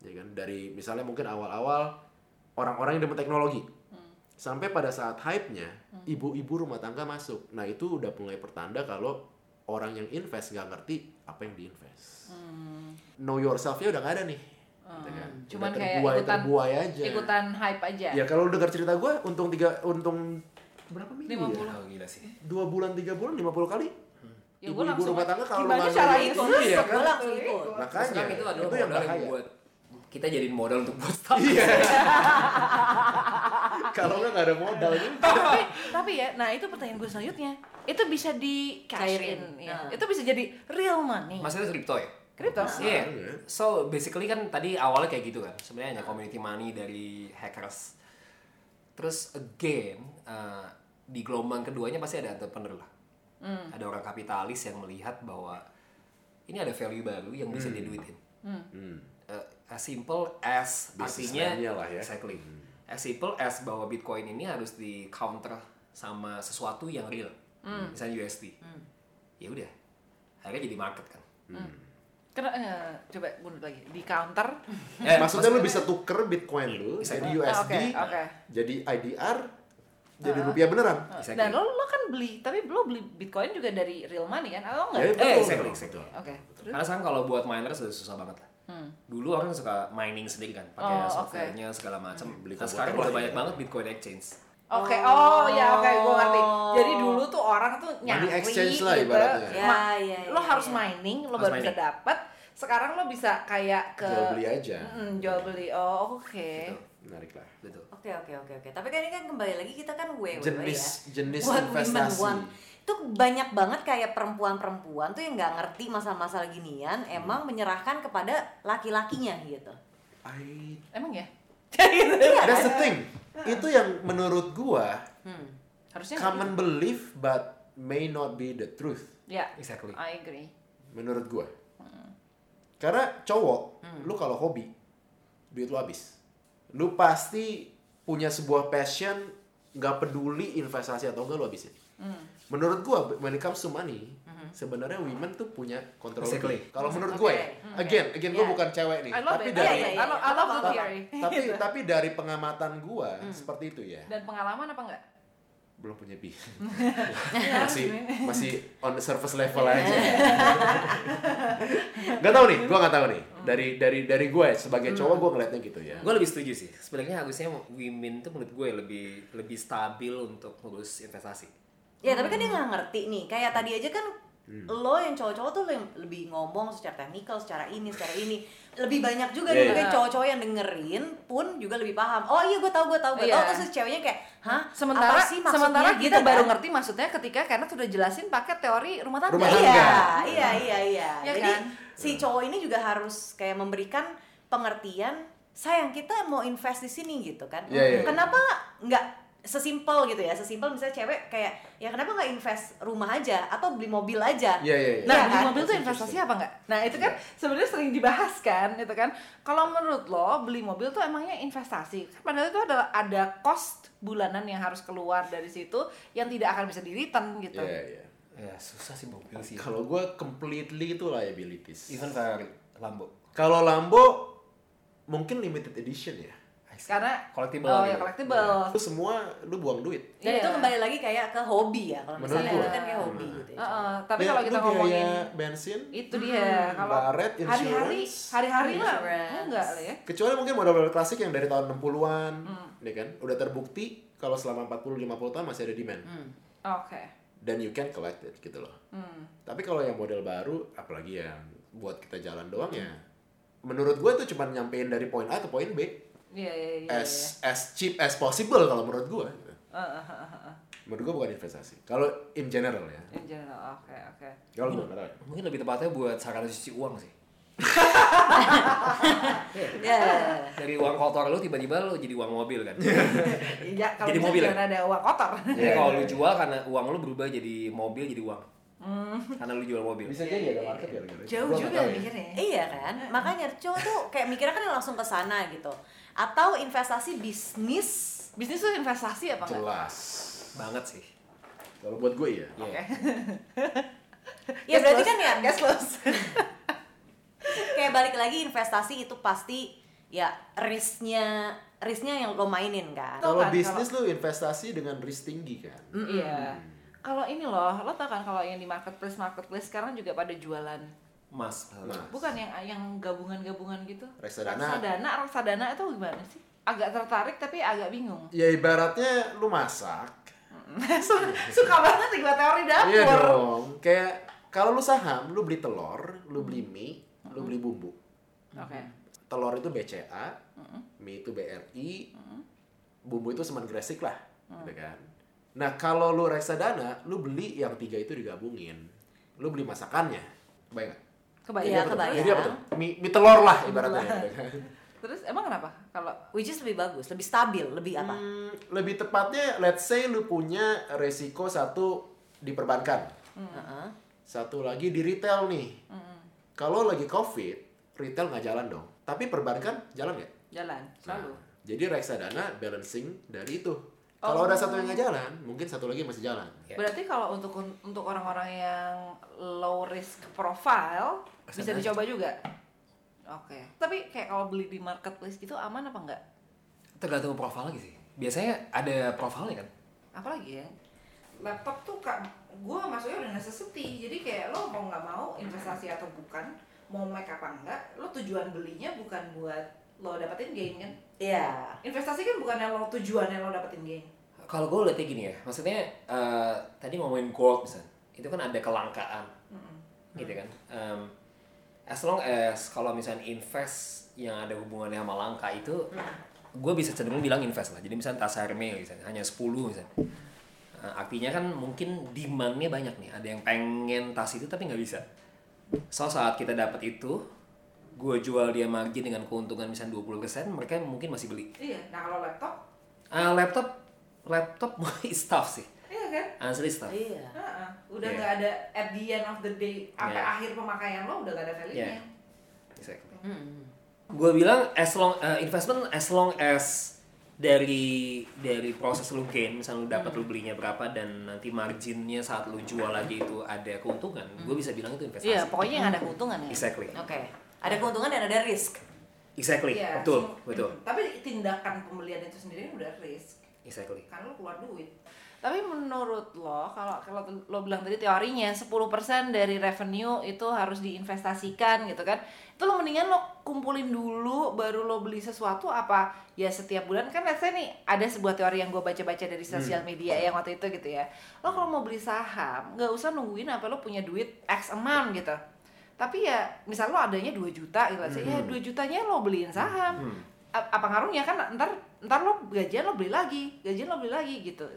Ya kan? Dari misalnya mungkin awal-awal orang-orang yang demen teknologi. Sampai pada saat hype-nya, ibu-ibu rumah tangga masuk. Nah, itu udah mulai pertanda kalau orang yang invest nggak ngerti apa yang diinvest. Know yourself-nya udah nggak ada nih. Gitu kan. Hmm. Cuman Udah kayak terbuai, ikutan terbuai aja. ikutan hype aja. Ya kalau lu dengar cerita gue, untung tiga, untung berapa minggu 50. ya? Oh, gila sih. dua bulan tiga bulan 50 kali Ya, ibu-ibu langsung rumah tangga kalau lu gimana caranya nanya gua itu ya Gue kan langsung ikut. makanya itu itu yang bahaya buat kita jadiin modal untuk buat [laughs] startup. iya [laughs] kalau nggak ada modal [laughs] gitu tapi tapi ya, nah itu pertanyaan gue selanjutnya. Itu bisa di cash Cairin. in, ya. Nah. Itu bisa jadi real money. Maksudnya kripto ya? Kripto. Iya. Iya. So basically kan tadi awalnya kayak gitu kan. Sebenarnya hanya community money dari hackers. Terus again uh, di gelombang keduanya pasti ada entrepreneur lah. Ada orang kapitalis yang melihat bahwa ini ada value baru yang bisa diduitin. Hmm. Uh, as simple as artinya Businessman-nya lah ya. exactly. As simple as bahwa Bitcoin ini harus di counter sama sesuatu yang real. Misalnya USD. Ya udah. Akhirnya jadi market kan. Karena eh, coba mundur lagi di counter. [laughs] Eh, maksudnya lu bisa tuker bitcoin lu Bisa. jadi Oh, USD Oke, oke. jadi IDR jadi rupiah beneran Exactly. Dan lo, lo kan beli, tapi lo beli Bitcoin juga dari real money kan? Atau enggak? Ya, Eh, betul, exactly, exactly. Oke. Terus? Karena sekarang kalau buat miner sudah susah banget lah. Hmm. Dulu orang suka mining sendiri kan, pakai Oh, softwarenya segala macam. Beli Nah, sekarang udah lah banyak ya. banget Bitcoin exchange. Oke, oh ya oke, gue ngerti. Jadi Oh. dulu tuh orang tuh nyari exchange lah gitu. ibaratnya. Ya, Ma- ya, lo ya, harus ya. mining, lo Harus baru bisa mining. dapat. Sekarang lo bisa kayak ke jual beli aja Mm, jual beli. Oh, oke. menarik lah Betul. Oke oke oke oke. Tapi kan ini kan kembali lagi kita kan WW jenis ya. jenis women investasi Itu banyak banget kayak perempuan-perempuan tuh yang nggak ngerti masalah-masalah ginian, emang menyerahkan kepada laki-lakinya gitu. I Emang ya? [laughs] that's the thing itu yang menurut gua Hmm. Harusnya common belief but may not be the truth gitu. Ya, Exactly. I agree. menurut gua karena cowok lu kalau hobi duit lu habis lu pasti punya sebuah passion nggak peduli investasi atau enggak lo habisin. Hmm. Menurut gua when it comes to money, sebenarnya women tuh punya kontrol lebih. Kalau menurut gua ya, again, again gua Yeah. bukan cewek nih, I love tapi it. dari I, love, I love the Apa-apa. theory. [laughs] tapi tapi dari pengamatan gua seperti itu ya. Dan pengalaman apa enggak? belum punya bi [laughs] masih masih on the surface level aja nggak tahu nih gue nggak tahu nih dari dari dari gue sebagai cowok gue ngeliatnya gitu ya Gue lebih setuju sih. Sebenarnya harusnya women tuh menurut gue lebih lebih stabil untuk ngurus investasi. Ya tapi kan dia nggak ngerti nih. Kayak tadi aja kan Hmm. lo yang cowok-cowok tuh yang lebih ngomong secara teknikal, secara ini, secara ini. Lebih banyak juga Iya, nih iya. kayak cowok-cowok yang dengerin pun juga lebih paham. Oh iya gue tahu, gue tahu, gue Iya. tahu. Terus si ceweknya kayak, hah? Sementara apa sih maksudnya?" sementara gitu kita kan. baru ngerti maksudnya ketika karena sudah jelasin pakai teori rumah tangga. Rumah Iya, tangga. iya, iya, iya. Ya Jadi kan? si cowok ini juga harus kayak memberikan pengertian, sayang kita mau invest di sini gitu kan. Iya, iya, iya. Kenapa nggak sesimpel gitu ya? Sesimpel misalnya cewek kayak ya kenapa nggak invest rumah aja atau beli mobil aja? Iya, iya, iya. Nah, Iya beli kan? mobil tuh investasi apa enggak? Nah, itu kan sebenarnya sering dibahas kan, itu kan. Kalau menurut lo beli mobil tuh emangnya investasi? Kan Padahal itu adalah ada cost bulanan yang harus keluar dari situ yang tidak akan bisa di return gitu. Iya, iya. Ya susah sih mobil sih. Kalau gue completely itu liabilities. Even Ferrari, Lambo. Kalau Lambo mungkin limited edition ya. Karena Collectible Oh, gitu. ya collectible. Itu semua lu buang duit. Dan Iya. itu kembali lagi kayak ke hobi ya. Kalau misalnya itu kan kayak hobi gitu ya. Heeh, tapi Ya, kalau kita biaya ngomongin bensin, itu dia kalau Baret, hari-hari hari-hari lah enggak lah ya. kecuali mungkin model-model klasik yang dari tahun 60-an, Hmm. ya kan? Udah terbukti kalau selama 40-50 tahun masih ada demand. Hmm. Oke. Dan you can collect it gitu loh. Hmm. Tapi kalau yang model baru, apalagi yang buat kita jalan doang ya, menurut gue itu cuma nyampein dari poin A ke poin B Iya iya iya. as as cheap as possible kalau menurut gue. gitu. iya. Eh, eh, eh, eh. Menurut gue bukan investasi. Kalau in general ya. In general, oke oke. Kalau gue nggak tahu ya. Mungkin lebih tepatnya buat sarana cuci uang sih. Ya. Dari uang kotor lu tiba-tiba lu jadi uang mobil kan. Iya, kalau Jadi mobil ya? jangan ada uang kotor. Jadi Iya, kalau iya, lu iya. jual karena uang lu berubah jadi mobil jadi uang. Karena lu jual mobil. Bisa jadi ada market ya. Jauh juga ya. mikirnya. Iya kan? Makanya cowok tuh kayak mikirnya kan langsung ke sana gitu. Atau investasi bisnis. Bisnis tuh investasi apa enggak? Jelas. Banget sih. Kalau buat gue [laughs] ya. Iya. Ya Gas berarti close. kan ya gas close. [laughs] kayak balik lagi investasi itu pasti ya risknya risknya yang lo mainin kan. Kalau kan, bisnis lu investasi dengan risk tinggi kan. Iya. Kalau ini loh, lo tau kan kalau yang di marketplace marketplace sekarang juga pada jualan. Mas. Mas. Bukan yang yang gabungan-gabungan gitu. Reksadana. Reksadana, reksadana itu gimana sih? Agak tertarik tapi agak bingung. Ya ibaratnya lu masak. [laughs] Suka banget nih gua teori dapur. Iya dong. Kayak kalau lu saham, lu beli telur, lu beli mie, lu beli bumbu. Oke. Telur itu BCA, mie itu BRI, bumbu itu semen gresik lah, gitu kan. Nah kalau lu reksadana, lu beli yang tiga itu digabungin, lu beli masakannya, bayang? Kebayang. Iya, Jadi apa tuh? kebayang. Jadi apa tuh? Mie, mie telur lah ibaratnya. [laughs] Terus emang kenapa? Kalau Which is lebih bagus, lebih stabil, lebih apa? Hmm, lebih tepatnya, let's say lu punya resiko satu di perbankan, Heeh. satu lagi di retail nih. Kalau lagi covid, retail nggak jalan dong. Tapi perbankan jalan nggak? jalan selalu. Nah, jadi reksadana balancing dari itu. Kalau ada satu yang nggak jalan, mungkin satu lagi masih jalan. Ya. Berarti kalau untuk untuk orang-orang yang low risk profile bisa Reksadana. dicoba juga. Oke. Tapi kayak kalau beli di marketplace gitu aman apa enggak? Tergantung profil lagi sih. Biasanya ada profilnya kan. Apalagi ya? Laptop tuh kak, gue masuknya udah necessity. Jadi kayak lo mau nggak mau investasi atau bukan, mau Mac apa enggak, lo tujuan belinya bukan buat lo dapetin gain kan? Iya. Investasi kan bukan lo tujuannya lo dapetin gain. Kalau gue lihatnya gini ya, maksudnya eh, tadi ngomongin gold misalnya, itu kan ada kelangkaan, gitu kan. Em, as long as kalau misalnya invest yang ada hubungannya sama langka itu, gue bisa cenderung bilang invest lah. Jadi misalnya tas Hermes misalnya hanya 10 misalnya. Eh, artinya kan mungkin demandnya banyak nih. Ada yang pengen tas itu tapi nggak bisa. So saat kita dapat itu, gue jual dia margin dengan keuntungan misalnya 20%, mereka mungkin masih beli. Iya. Nah kalau laptop, Ah, laptop laptop [laughs] is tough sih. Iya kan? Asli tough. Iya. Heeh. Udah Iya. nggak ada at the end of the day sampai Iya. akhir pemakaian lo udah nggak ada value-nya. Iya. Exactly. Hmm. Gue bilang as long uh, investment as long as dari dari proses lu gain misalnya lu dapat lu belinya berapa dan nanti marginnya saat lu jual lagi itu ada keuntungan gue bisa bilang itu investasi Iya, pokoknya yang ada keuntungan ya. exactly Oke. Ada keuntungan dan ada risk. exactly Iya, betul sem- betul Tapi tindakan pembelian itu sendiri udah risk. exactly Karena lo keluar duit. Tapi menurut lo, kalau kalau lo bilang tadi teorinya 10% dari revenue itu harus diinvestasikan gitu kan. Itu lo mendingan lo kumpulin dulu baru lo beli sesuatu apa ya setiap bulan kan let's say nih ada sebuah teori yang gue baca-baca dari sosial media yang waktu itu gitu ya. Lo kalau mau beli saham nggak usah nungguin apa lo punya duit X amount gitu. Tapi ya misal lo adanya 2 juta gitu let's say, ya 2 jutanya lo beliin saham. A- apa ngaruhnya kan ntar ntar lo gajian lo beli lagi, gajian lo beli lagi gitu.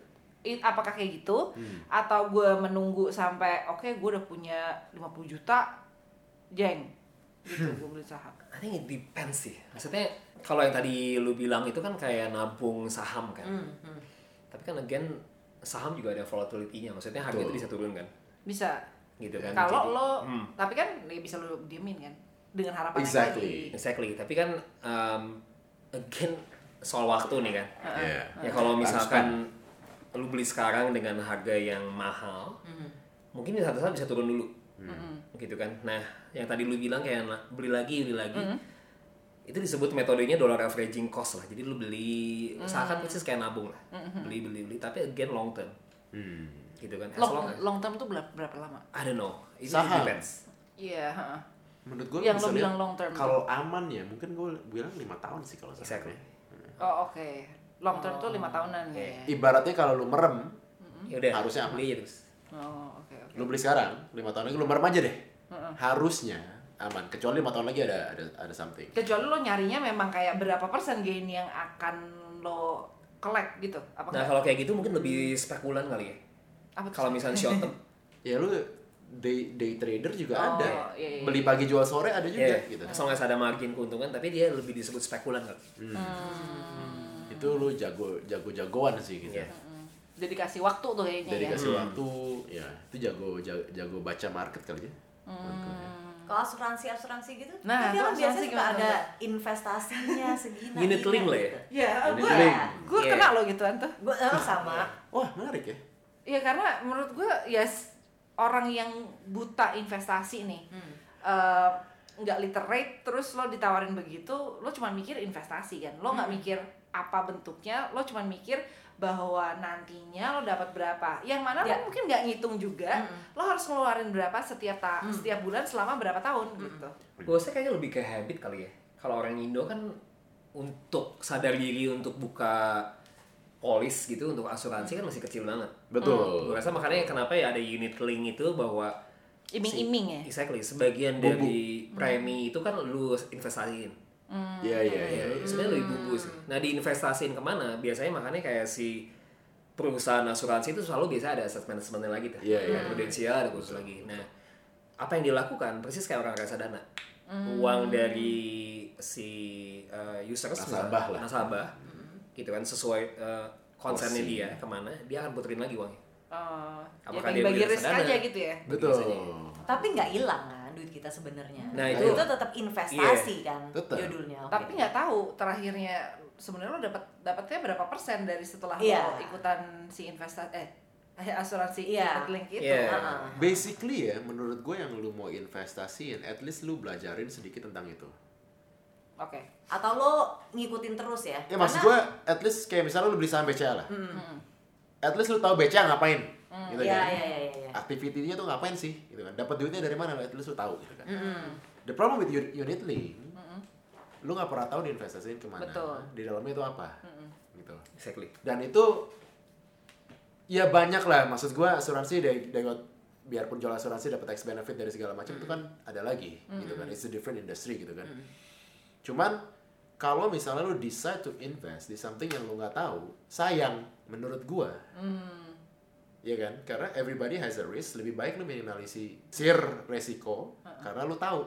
I- apakah kayak gitu? Atau gue menunggu sampai oke gue udah punya 50 juta jeng. Gitu gue beli saham. I think it depends sih. Maksudnya kalau yang tadi lu bilang itu kan kayak nabung saham kan? Tapi kan again saham juga ada volatility-nya. Maksudnya harga itu bisa turun kan? Bisa. Gitu kan kalau lo Hmm. tapi kan ya bisa lo diemin kan? Dengan harapan Exactly. lagi Exactly, tapi kan um, again soal waktu nih kan. Iya. Ya kalau misalkan lu beli sekarang dengan harga yang mahal, mungkin di satu saat bisa turun dulu, gitu kan. Nah, yang tadi lu bilang kayak beli lagi, beli lagi, itu disebut metodenya dollar averaging cost lah. Jadi lu beli, usahakan persis kayak nabung lah, beli beli beli, tapi again long term, Hmm. gitu kan. As long, long long term tuh berapa, berapa lama I don't know, it Saham. depends. iya heeh. Menurut gue Yang lo bilang long term. Kalau aman ya, mungkin gue bilang lima tahun sih kalau. Exactly. oh oke long term tuh lima tahunan ya Ibaratnya kalau lu merem, Ya udah, Harusnya aman. beli aja terus. oh oke oke lu beli sekarang, lima tahun lagi lu merem aja deh. Harusnya aman. Kecuali lima tahun lagi ada ada ada something. kecuali lo nyarinya memang kayak berapa persen gain yang akan lo collect gitu apa Nah kalau kayak gitu mungkin lebih spekulan kali ya. apa tuh? Kalau misalnya short term, [laughs] Ya lu day day trader juga Oh, ada. iya, iya. Beli pagi jual sore ada juga ya, gitu. as ada margin keuntungan, tapi dia lebih disebut spekulan kan. Itu lu jago jago jagoan sih gitu. Iya. Hmm. jadi kasih waktu tuh kayaknya Dari ya kasih waktu, ya itu jago jago, jago baca market kali ya. Kalau asuransi-asuransi gitu, Nah, kan kan asuransi biasanya suka gimana, ada investasinya [laughs] segini. Unit link lah ya? ya gue gue Iya. kena lo gituan tuh Gue eh, sama. [laughs] Wah menarik ya. ya karena menurut gue ya s- orang yang buta investasi nih Hmm. eh, nggak literate terus lo ditawarin begitu lo cuma mikir investasi kan lo nggak mikir apa bentuknya lo cuma mikir bahwa nantinya lo dapat berapa yang mana Ya. lo mungkin nggak ngitung juga Mm-mm. lo harus ngeluarin berapa setiap ta- setiap bulan selama berapa tahun gitu Gue rasa kayaknya lebih ke habit kali ya. Kalau orang Indo kan untuk sadar diri untuk buka polis gitu untuk asuransi kan masih kecil banget. Betul. Gue rasa makanya kenapa ya ada unit link itu bahwa iming-iming ya exactly sebagian Bumbu. dari premi itu kan lu investasiin. Iya iya iya. Ya, sebenarnya lebih bumbu sih. Nah, diinvestasiin ke mana? Biasanya makanya kayak si perusahaan asuransi itu selalu biasa ada asset manajemennya lagi tuh. Iya, iya. Ada prudensial, ada khusus lagi. Nah, apa yang dilakukan persis kayak orang reksadana. Uang dari si uh, users Nasabah lah. nasabah, gitu kan sesuai uh, konsennya Porsi. dia ke mana, dia akan puterin lagi uangnya. Oh, ya Apakah bagi, dia bagi risk aja gitu ya Betul. Biasanya. Tapi nggak hilang kan duit kita sebenarnya. Nah, itu- itu tetap investasi kan Tetap. judulnya. Oke. tapi nggak tahu terakhirnya sebenarnya lo dapat dapatnya berapa persen dari setelah Iya. lo ikutan si investasi eh [laughs] asuransi Iya. unit link itu Iya. Heeh. Basically ya, menurut gue yang lu mau investasiin, at least lu belajarin sedikit tentang itu. oke Atau lo ngikutin terus ya? Ya maksud gue, at least kayak misalnya lu beli saham BCA lah. At least lu tahu BCA ngapain, gitu Iya kan. iya iya iya. Aktivitinya tuh ngapain sih, gitu kan. Dapat duitnya dari mana, at least lu tahu, gitu kan. Mm-mm. The problem with un- unit link, lu nggak pernah tahu diinvestasiin ke mana, Betul. di dalamnya itu apa, gitu. Exactly. Dan itu ya banyak lah, maksud gua asuransi dari, dari biarpun jual asuransi dapat tax benefit dari segala macam itu kan ada lagi, gitu kan. It's a different industry gitu kan. Cuman kalau misalnya lu decide to invest di something yang lu nggak tahu, sayang menurut gua. Iya kan? Karena everybody has a risk, lebih baik lu minimalisir resiko karena lu tahu.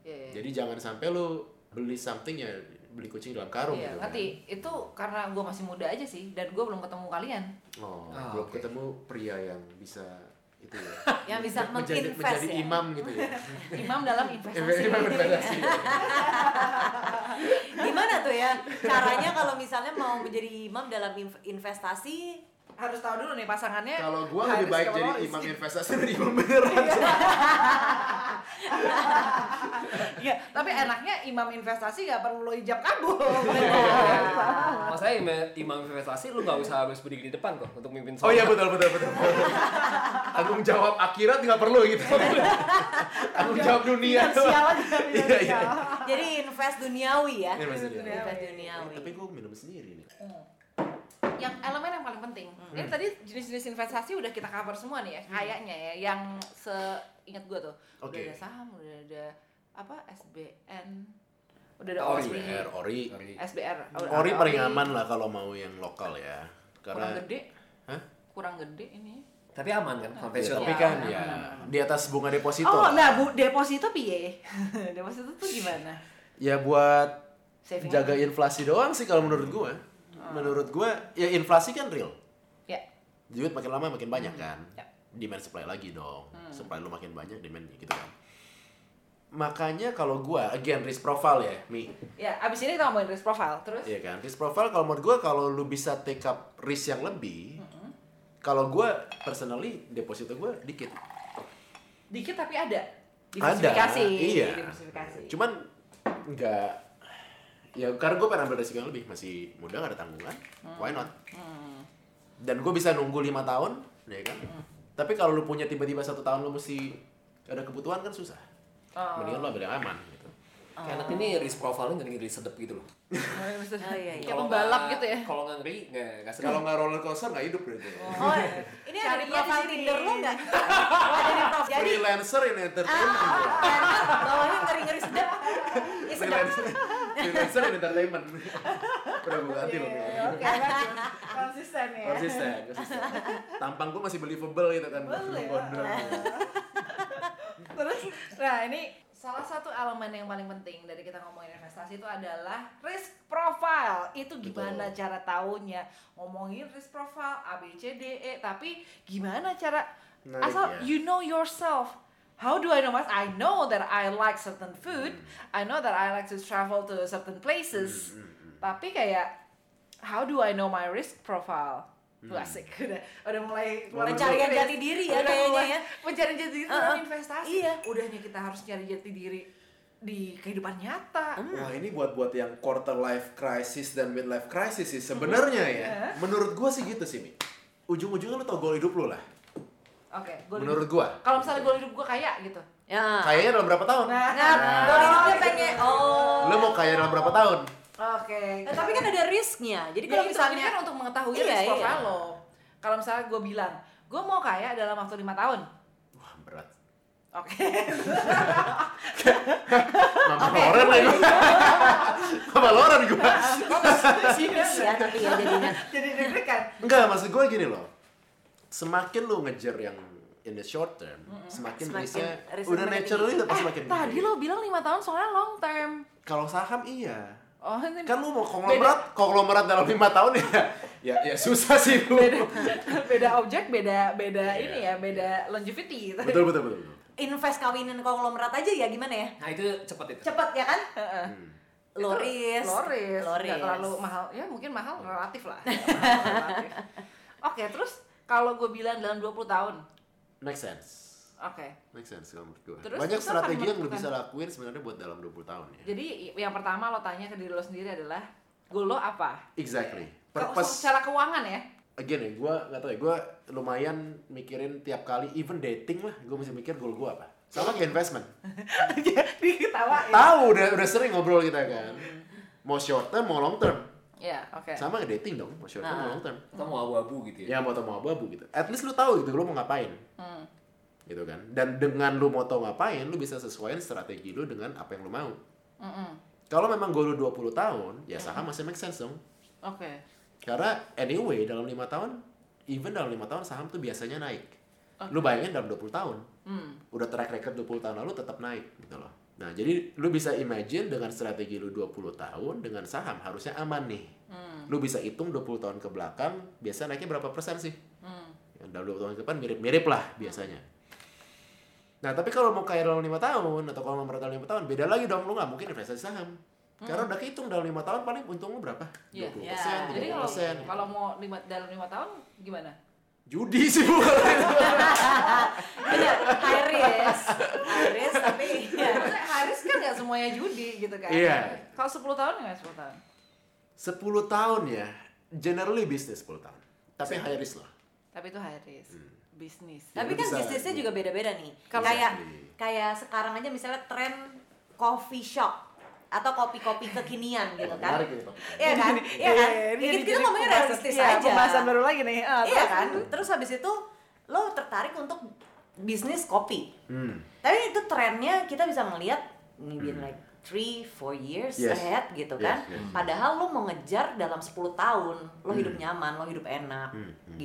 Iya, iya. Jadi jangan sampai lu beli something ya beli kucing dalam karung Iya, gitu kan. ngerti. Itu karena gue masih muda aja sih, dan gue belum ketemu kalian. Oh, Ah, belum oke. ketemu pria yang bisa itu ya. [laughs] Yang bisa menjadi, menjadi ya. imam gitu ya. [laughs] Imam dalam investasi. Imam investasi. [laughs] Gimana tuh ya caranya kalau misalnya mau menjadi imam dalam inv- investasi? Harus tahu dulu nih pasangannya. Kalau gua high lebih baik jadi imam [laughs] investasi dari imam beneran. Iya, tapi enaknya imam investasi nggak perlu hijab kabul. [laughs] Masalahnya ima- imam investasi lu nggak usah harus berdiri di depan kok untuk mimpin Oh iya betul betul betul. Tanggung jawab akhirat nggak perlu gitu. [laughs] Tanggung jawab dunia. Iya iya. Jadi invest duniawi ya. Invest duniawi. Invest duniawi. Tapi gua minum sendiri nih. Yang elemen yang paling penting. Ini tadi jenis-jenis investasi udah kita cover semua nih ya, kayaknya ya. Yang seingat gua tuh, udah Oke. ada saham, udah ada apa SBN, udah ada Ori. SBR, Ori. Ori. SBR. udah Ori ada paling aman lah kalau mau yang lokal ya. Kurang Karena gede, Hah? kurang gede ini. Tapi aman kan, Ya, konvensional. tapi kan ya di atas bunga deposito. Oh, lah. nah bu, deposito piye? [laughs] deposito tuh gimana? Ya buat Saving jaga inflasi doang sih kalau menurut gua. Menurut gua ya inflasi kan real. Ya. Duit makin lama makin banyak kan. Ya. Demand supply lagi dong. Supply lu makin banyak, demand gitu kan. Makanya kalau gua again risk profile ya, Mi. Ya, abis ini kita ngomongin risk profile, terus Iya kan? Risk profile kalau menurut gua kalau lu bisa take up risk yang lebih, kalau gua personally deposito gua dikit. dikit tapi ada. Ada, Diversifikasi. iya. Diversifikasi. Cuman nggak ya karena gue pengen ambil resiko yang lebih. Masih muda nggak ada tanggungan. Why not? Dan gue bisa nunggu lima tahun ya kan? Tapi kalau lu punya tiba-tiba satu tahun lu mesti ada kebutuhan kan susah. Oh. mendingan lu ambil yang aman Kayak anak ini risk profile-nya ngeri-ngeri sedep gitu loh. Oh iya iya. Kayak pembalap gitu ya. Kalau nggak ngeri, nggak nggak sedep. kalau nggak roller coaster nggak hidup gitu Oh, [laughs] ini ada Cari di profil Tinder lo nggak? [laughs] ada di profile. Jadi freelancer in entertainment ah, bawahnya ngeri-ngeri sedap. Ini sedap. freelancer freelancer in entertainment udah gue ganti loh Oke, konsisten ya. konsisten konsisten tampang gue masih believable gitu kan Boleh. Terus, nah ini salah satu elemen yang paling penting dari kita ngomongin investasi itu adalah risk profile. Itu gimana Betul. cara taunya? Ngomongin risk profile A B C D E, tapi gimana cara Menarik asal ya. you know yourself. How do I know mas? I know that I like certain food. Hmm. I know that I like to travel to certain places. Hmm, Tapi kayak how do I know my risk profile? Hmm. Wah, asik [laughs] udah udah mulai dari- jati diri ya Udah kayaknya ya. Pencarian jati diri Uh-uh. dalam investasi. Iya. Udahnya kita harus cari jati diri di kehidupan nyata. Wah ini buat buat yang quarter life crisis dan midlife crisis sih sebenarnya ya. Menurut gua sih gitu sih Mi. Ujung-ujungnya lu tau goal hidup lu lah. Oke, goal Menurut hidup- gua. Kalau misalnya goal hidup gue kaya gitu. Ya. Kayaknya dalam berapa tahun? Nah, Nah, gue hidupnya pengen. Oh. Lu mau kaya dalam berapa tahun? Oke. Eh, tapi kan ada risknya. Jadi kalau kalau misalnya misalnya kan untuk mengetahui Iya, risk iya. lo. Kalau misalnya gue bilang, gue mau kaya dalam waktu lima tahun. Wah berat. Oke. Mama Loren lah itu. Mama Loren ya tapi ya jadinya. Jadi deg-degan. Enggak, maksud gua gini loh. Semakin lu ngejar yang in the short term, semakin, Semakin risknya udah naturally udah pasti makin Eh, Tadi lo bilang lima tahun soalnya long term. Kalau saham iya. Oh, ini Kan lu mau konglomerat, konglomerat dalam lima tahun ya, ya, ya susah sih lu. beda beda objek, beda beda ini ya, beda longevity. gitu. Betul betul betul. betul. Invest kawinan konglomerat aja ya gimana ya? Nah itu cepet itu. Cepet ya kan? Heeh. Hmm. Loris. Loris, Loris. nggak terlalu mahal, ya mungkin mahal relatif lah. [laughs] Relatif. Oke, terus kalau gue bilang dalam 20 tahun, Make sense. Oke. Make sense kalau menurut gua. Terus Banyak strategi yang lu menentukan. bisa lakuin sebenarnya buat dalam 20 tahun ya. Jadi yang pertama lo tanya ke diri lo sendiri adalah goal lo apa? Exactly. Purpose secara keuangan ya. again ya, gue nggak tahu ya, gue lumayan mikirin tiap kali, even dating lah, gue mesti mikir goal gue apa. Sama kayak investment. [laughs] Jadi ketawain. Tahu udah udah sering ngobrol kita kan. Mau short term, mau long term. Ya, oke. Sama kayak dating dong, mau short term, mau Ah. long term. Kita mau abu-abu gitu ya. Ya mau tau mau abu-abu gitu. At least lu tahu gitu, lu mau ngapain. Hmm. Gitu kan. Dan dengan lu mau tau ngapain, lu bisa sesuaiin strategi lu dengan apa yang lu mau. Mm-mm. Kalau memang goal lu 20 tahun, ya saham masih make sense dong. Oke. Karena anyway dalam lima tahun, even dalam lima tahun saham tuh biasanya naik. Lu bayangin dalam 20 tahun, Hmm. udah track record 20 tahun lalu tetap naik gitu loh. Nah, jadi lu bisa imagine dengan strategi lu 20 tahun dengan saham harusnya aman nih. Hmm. Lu bisa hitung 20 tahun ke belakang, biasa naiknya berapa persen sih? Hmm. Ya, dalam 20 tahun ke depan mirip-mirip lah biasanya. Nah, tapi kalau mau kaya dalam lima tahun atau kalau mau merata dalam lima tahun, beda lagi dong. Lu nggak mungkin investasi saham. Karena udah kehitung dalam lima tahun paling untung lu berapa? Iya. 20 Ya, persen, Jadi 30 kalau persen. kalau mau lima, dalam lima tahun gimana? Judi sih bukan [laughs] itu. Iya, high risk, high risk tapi [laughs] ya. Haris kan nggak semuanya judi gitu kan? Iya. Kalau 10 tahun nggak 10 tahun? 10 tahun ya, generally bisnis 10 tahun. Tapi high risk lah. Tapi itu high risk. Bisnis. Ya, Tapi kan bisa- bisnisnya juga beda-beda nih. Kalau- kayak Exactly. kayak sekarang aja misalnya tren coffee shop atau kopi-kopi kekinian gitu kan. Menarik ini. Iya kan? Iya kan? Ya, kita, kita ngomongnya realistis iya, aja. Pembahasan baru lagi nih. Ah, Iya kan? Terus habis itu lo tertarik untuk bisnis kopi. Hmm. Tapi itu trennya kita bisa melihat maybe in like 3 4 years Yes. ahead gitu Yes, kan. yes. Padahal lo mau ngejar dalam 10 tahun lo hidup nyaman, lo hidup enak Hmm, hmm.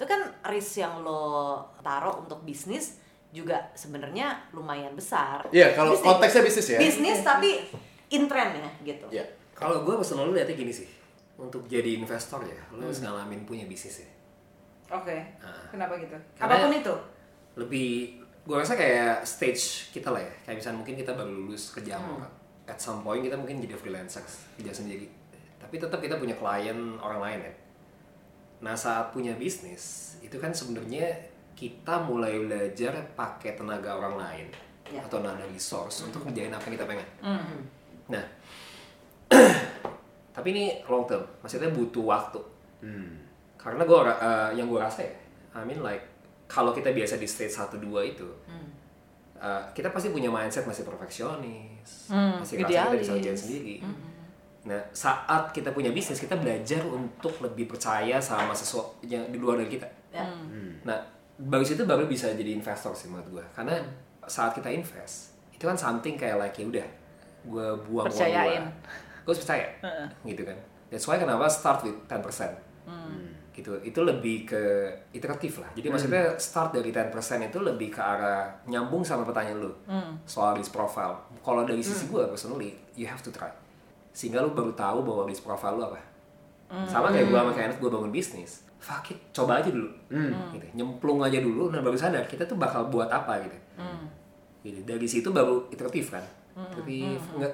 Itu kan risk yang lo taruh untuk bisnis juga sebenarnya lumayan besar. Iya, kalau Bisnis. konteksnya bisnis ya. Bisnis tapi in trend ya gitu. Iya. Kalau gue personal lihatnya gini sih, untuk jadi investor ya, lo Hmm. harus ngalamin punya bisnis ya. Oke. Ah. Kenapa gitu? Karena- Apa pun itu. Lebih, gue rasa kayak stage kita lah ya, kayak misalnya mungkin kita baru lulus kerja Hmm. At some point kita mungkin jadi freelancer, kerja sendiri. Tapi tetap kita punya klien orang lain ya. Nah saat punya bisnis, itu kan sebenarnya kita mulai belajar pakai tenaga orang lain Ya. atau tenaga resource untuk ngerjain apa yang kita pengen. Hmm. Nah, [clears throat] tapi ini long term, maksudnya butuh waktu. Hmm. Karena gue yang gue rasa ya, I mean like kalau kita biasa di stage 1 2 itu, uh, kita pasti punya mindset masih perfeksionis, Hmm, masih ngerasa kita bisa kerjain sendiri. Nah, saat kita punya bisnis, kita belajar untuk lebih percaya sama sesuatu yang di luar dari kita. Ya. Hmm. Nah, baru situ baru bisa jadi investor sih menurut gue. Karena saat kita invest, itu kan something kayak like ya udah, gue buang uang Percayain. gue, gue harus percaya, gitu kan. That's why kenapa start with 10%. Gitu, itu lebih ke iteratif lah. Jadi maksudnya start dari 10% itu lebih ke arah nyambung sama pertanyaan lu soal risk profile. Kalau dari sisi gue personally, you have to try. Sehingga lu baru tahu bahwa risk profile lu apa. Sama kayak gue sama Kenneth, gue bangun bisnis. Fuck it, coba aja dulu. Gitu. Nyemplung aja dulu, nah baru sadar kita tuh bakal buat apa gitu. Gitu. Dari situ baru iteratif kan. Tapi nggak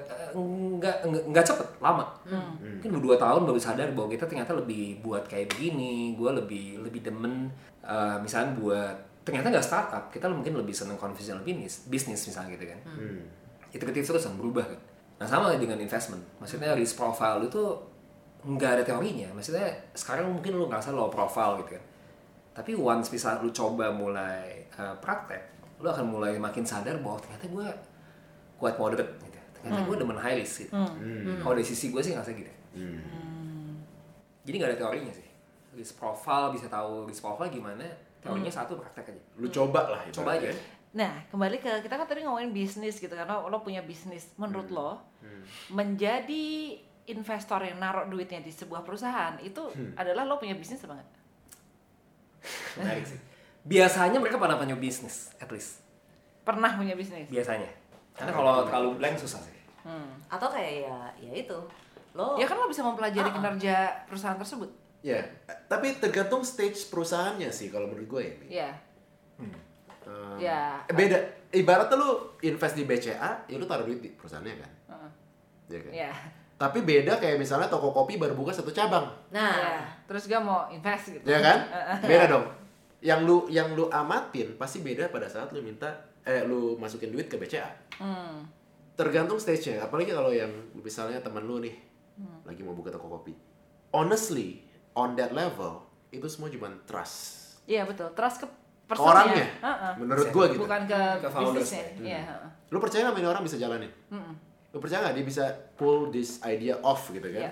nggak nggak nggak cepet, lama. Mungkin udah dua tahun baru sadar bahwa kita ternyata lebih buat kayak begini. Gue lebih lebih demen, eh, misalnya buat ternyata nggak startup, kita mungkin lebih seneng konvensional bisnis, bisnis misalnya gitu kan Hmm. iteratif terus kan berubah kan nah sama dengan investment. Maksudnya risk profile itu nggak ada teorinya. Maksudnya sekarang mungkin lu ngerasa low profile gitu kan. Tapi once bisa lu coba mulai uh, praktek lu akan mulai makin sadar bahwa ternyata gue kuat moderate gitu. Ternyata gue demen high risk gitu. Kalau dari sisi gue sih ngerasa gitu jadi nggak ada teorinya sih. Risk profile bisa tahu risk profile gimana teorinya satu praktek aja. Lu coba lah. coba aja. ibaratnya. Nah, kembali ke kita kan tadi ngomongin bisnis gitu karena lo punya bisnis. Menurut Hmm. lo menjadi investor yang naruh duitnya di sebuah perusahaan itu Hmm. adalah lo punya bisnis apa enggak? menarik sih biasanya mereka pada punya bisnis at least Pernah punya bisnis? biasanya karena kalau terlalu blank susah sih Hmm. Atau kayak ya ya itu. Lo Ya kan lo bisa mempelajari Ah. kinerja perusahaan tersebut. Ya, tapi tergantung stage perusahaannya sih kalau menurut gue ya. Mi. Iya. Eh, Ya. Beda. Ibaratnya lu invest di BCA, ya lu taruh duit di perusahaannya kan. Heeh. Iya kan? Iya. Tapi beda kayak misalnya toko kopi baru buka satu cabang, Nah, Iya. Terus gue mau invest gitu. ya kan? Beda dong. Yang lu yang lu amatin pasti beda pada saat lu minta eh lu masukin duit ke BCA. Hmm. Tergantung stage-nya. Apalagi kalau yang misalnya teman lu nih lagi mau buka toko kopi. Honestly, on that level itu semua cuma trust. Iya betul. Trust ke Ke personnya. orangnya. Heeh. Menurut gua gitu. Bukan ke, Ke bisnisnya. Iya. heeh. Lu percaya nggak ini orang bisa jalanin? Mm-mm. Lu percaya nggak dia bisa pull this idea off gitu kan? Iya.